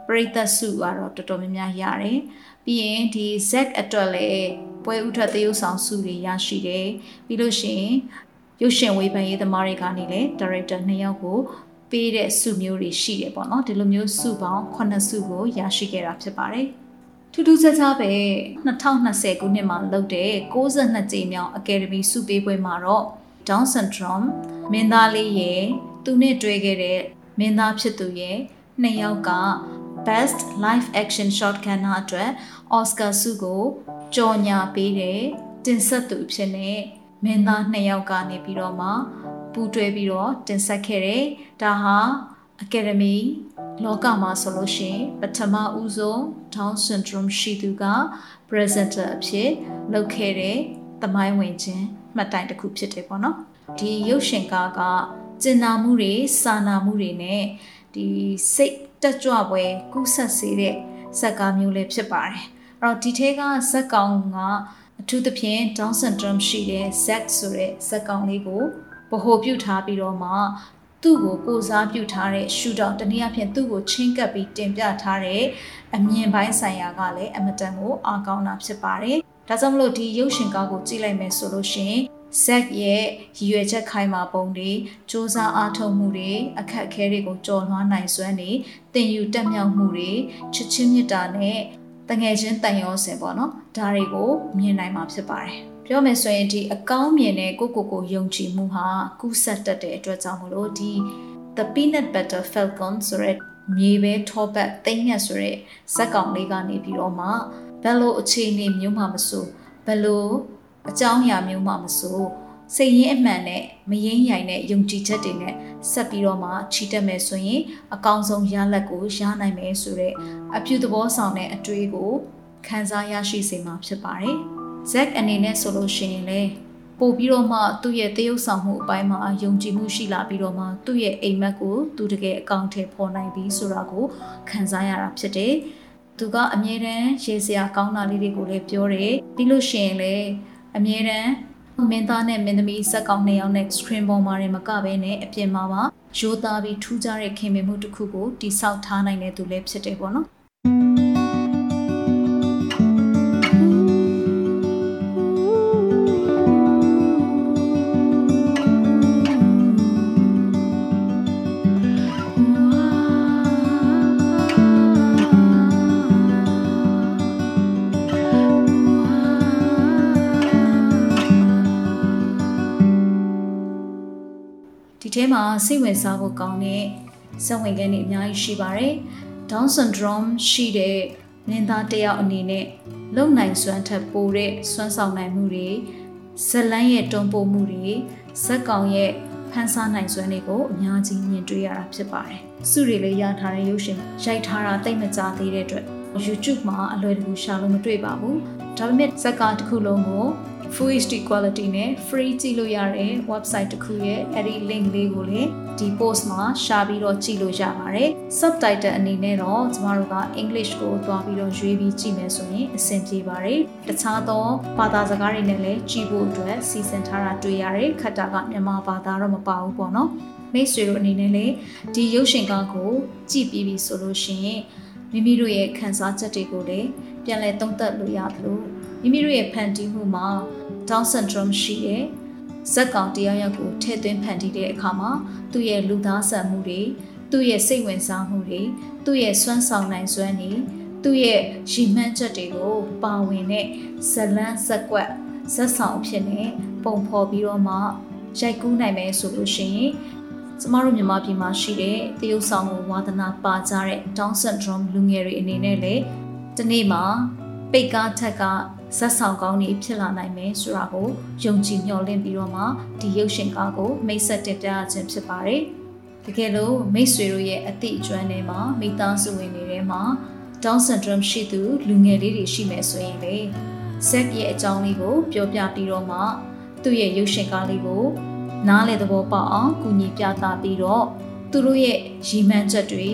ပရိသတ်စုကတော့တော်တော်များများရတယ်ပြီးရင်ဒီ Zack အတွက်လည်းပွဲဥထသရုပ်ဆောင်စုတွေရရှိတယ်ပြီးလို့ရှိရင်ရုပ်ရှင်ဝေဖန်ရေးသမားတွေကနေလည်း director နှစ်ယောက်ကိုပေးတဲ့စုမျိုးတွေရှိတယ်ပေါ့နော်ဒီလိုမျိုးစုပေါင်း9စုကိုရရှိခဲ့တာဖြစ်ပါတယ်ထူးထူးခြားခြားပဲ2020ခုနှစ်မှာလုပ်တဲ့62ကြိမ်မြောက် Academy စုပေးပွဲမှာတော့ Down syndrome မင်းသားလေးရဲ့သူနဲ့တွေ့ခဲ့တဲ့မင်းသားဖြစ်သူရဲ့နှစ်ယောက်က Best Live Action Short ကဏ္ဍအတွက် Oscar ဆုကိုကြော်ညာပေးတဲ့တင်ဆက်သူဖြစ်နေမင်းသားနှစ်ယောက်ကနေပြီးတော့မှပူးတွဲပြီးတော့တင်ဆက်ခဲ့တယ်။ဒါဟာ Academy လောကမှာဆိုလို့ရှိရင်ပထမဦးဆုံး Down syndrome ရှိသူက presenter အဖြစ်လုပ်ခဲ့တဲ့သမိုင်းဝင်ခြင်းမှတ်တိုင်တစ်ခုဖြစ်တယ်ပေါ့နော်။ဒီရုပ်ရှင်ကားကကျင်နာမှုတွေစာနာမှုတွေနဲ့ဒီစိတ် တက်ကြွပွဲကူးဆက်စေတဲ့ဇက်ကားမျိုးလေးဖြစ်ပါတယ်။အဲ့တော့ဒီထဲကဇက်ကောင်ကအထူးသဖြင့် Down syndrome ရှိတဲ့ Zack ဆိုတဲ့ဇက်ကောင်လေးကိုဗဟိုပြုထားပြီးတော့မှသူ့ကိုကိုစားပြုထားတဲ့ရှူတောင်တနည်းအားဖြင့်သူ့ကိုချင်းကပ်ပြီးတင်ပြထားတဲ့အမြင်ပိုင်းဆိုင်ရာကလည်းအမတန်ကိုအားကောင်းတာဖြစ်ပါတယ်။ဒါကြောင့်မလို့ဒီရုပ်ရှင်ကားကိုကြည့်လိုက်မယ်ဆိုလို့ရှိရင် ဇက်ရဲ့ရည်ရွယ်ချက်ခိုင်မာပုံတွေစ조사အားထုတ်မှုတွေအခက်အခဲတွေကိုကြော်လွှားနိုင်စွမ်းတွေတင်ယူတက်မြောက်မှုတွေချစ်ချင်းမြတ်တာနဲ့တငယ်ချင်းတန်ရောစင်ပေါ့နော်ဒါတွေကိုမြင်နိုင်မှာဖြစ်ပါတယ်ပြောမယ်ဆိုရင်ဒီအကောင်းမြင်တဲ့ကိုကိုကိုယုံကြည်မှုဟာကူးဆက်တတ်တဲ့အတွက်ကြောင့်မလို့ဒီ The Peanut Butter Falcon ဆိုရက်မြေပဲထောပတ်သိမ့်ညက်ဆိုရက်ဇက်ကောင်လေးကနေပြီးတော့မှဘယ်လိုအခြေအနေမျိုးမှမဆိုဘယ်လို အကြောင်းအရာမျိုးမှမဆိုစိတ်ရင်းအမှန်နဲ့မရင်းရိုင်တဲ့ယုံကြည်ချက်တွေနဲ့ဆက်ပြီးတော့မှချီတက်မယ်ဆိုရင်အကောင်းဆုံးရလဒ်ကိုရနိုင်မယ်ဆိုတဲ့အပြုသဘောဆောင်တဲ့အတွေ့ကိုခံစားရရှိစေမှာဖြစ်ပါတယ်။ Zack အနေနဲ့ဆိုလို့ရှိရင်လည်းပို့ပြီးတော့မှသူ့ရဲ့တရုပ်ဆောင်မှုအပိုင်းမှာယုံကြည်မှုရှိလာပြီးတော့မှသူ့ရဲ့အိမ်မက်ကိုသူတကယ်အကောင့်ထဲပေါ်နိုင်ပြီဆိုတာကိုခံစားရတာဖြစ်တယ်။သူကအမြဲတမ်းရေစရာကောင်းတာလေးတွေကိုလည်းပြောတယ်။ပြီးလို့ရှိရင်လည်း အမြဲတမ်းမင်းသားနဲ့မင်းသမီးဇက်ကောင်နှစ်ယောက်နဲ့ screen ပေါ်မှာမကဘဲနဲ့အပြင်မှာပါရိုးသားပြီးထူးခြားတဲ့ခင်မင်မှုတစ်ခုကိုတိဆောက်ထားနိုင်တဲ့သူလည်းဖြစ်တယ်ပေါ့နော် ထဲမှာစိတ်ဝင်စားဖို့ကောင်းတဲ့ဇက်ဝင်ခန်းတွေအများကြီးရှိပါတယ်။ Down syndrome ရှိတဲ့မင်းသားတယောက်အနေနဲ့လုံနိုင်စွမ်းထက်ပိုတဲ့စွမ်းဆောင်နိုင်မှုတွေဇလန်းရဲ့တွန်းပို့မှုတွေဇက်ကောင်ရဲ့ဖန်ဆားနိုင်စွမ်းတွေကိုအများကြီးမြင်တွေ့ရတာဖြစ်ပါတယ်။စုတွေလည်းရထားတဲ့ရုပ်ရှင်ရိုက်ထားတာတိတ်မကြသေးတဲ့အတွက် YouTube မှာအလွယ်တကူရှာလို့မတွေ့ပါဘူး။ဒါပေမဲ့ဇက်ကားတစ်ခုလုံးကို Full HD quality နဲ့ free ကြည့်လို့ရတဲ့ website တစ်ခုရဲ့အဲ့ဒီ link လေးကိုလည်းဒီ post မှာရှာပြီးတော့ကြည့်လို့ရပါတယ် subtitle အနေနဲ့တော့ကျမတို့က English ကိုသွားပြီးတော့ရွေးပြီးကြည့်မယ်ဆိုရင်အဆင်ပြေပါတယ်တခြားသောဘာသာစကားတွေနဲ့လည်းကြည့်ဖို့အတွက်စီစဉ်ထားတာတွေ့ရတယ်ခက်တာကမြန်မာဘာသာတော့မပါဘူးပေါ့နော်မိတ်ဆွေတို့အနေနဲ့လည်းဒီရုပ်ရှင်ကားကိုကြည့်ပြီးပြီဆိုလို့ရှိရင်မိမိတို့ရဲ့ခံစားချက်တွေကိုလည်းပြန်လည်သုံးသပ်လို့ရသလို မိမိတို့ရဲ့ဖန်တီးမှုမှာ Down syndrome ရှိတဲ့ဇက်ကောင်တယောက်ယောက်ကိုထည့်သွင်းဖန်တီးတဲ့အခါမှာသူ့ရဲ့လူသားဆန်မှုတွေသူ့ရဲ့စိတ်ဝင်စားမှုတွေသူ့ရဲ့စွမ်းဆောင်နိုင်စွမ်းတွေသူ့ရဲ့ရည်မှန်းချက်တွေကိုပါဝင်တဲ့ဇလန်းဇက်ကွက်ဇက်ဆောင်ဖြစ်နေပုံဖော်ပြီးတော့မှရိုက်ကူးနိုင်မယ်ဆိုလို့ရှိရင်ကျမတို့မြန်မာပြည်မှာရှိတဲ့တရုတ်ဆောင်ကိုဝါသနာပါကြတဲ့ Down syndrome လူငယ်တွေအနေနဲ့လည်းဒီနေ့မှာပိတ်ကားထက်ကဇက်ဆောင်ကောင်းတွေဖြစ်လာနိုင်မယ်ဆိုတာကိုယုံကြည်မျှော်လင့်ပြီးတော့မှဒီရုပ်ရှင်ကားကိုမိတ်ဆက်တင်ပြခြင်းဖြစ်ပါတယ်။တကယ်လို့မိတ်ဆွေတို့ရဲ့အသည့်အကျွမ်းတွေမှာမိသားစုဝင်တွေထဲမှာ Down syndrome ရှိသူလူငယ်လေးတွေရှိမယ်ဆိုရင်လေဇက်ရဲ့အကြောင်းလေးကိုပြောပြပြီးတော့မှသူ့ရဲ့ရုပ်ရှင်ကားလေးကိုနားလေသဘောပေါက်အောင်ကူညီပြသပြီးတော့သူတို့ရဲ့ရည်မှန်းချက်တွေ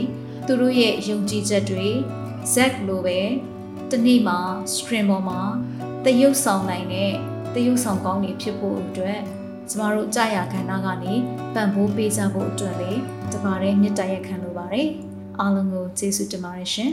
သူတို့ရဲ့ယုံကြည်ချက်တွေဇက်လိုပဲ တနေ့မှာ stream ပေါ်မှာတရုပ်ဆောင်နိုင်တဲ့တရုပ်ဆောင်ကောင်းတွေဖြစ်ဖို့အတွက်ကျမတို့ကြာရခန္ဓာကနေပံ့ပိုးပေးကြဖို့အတွက်လေတပါးတဲ့မြတ်တရက်ခံလိုပါတယ်အားလုံးကိုကျေးဇူးတင်ပါတယ်ရှင်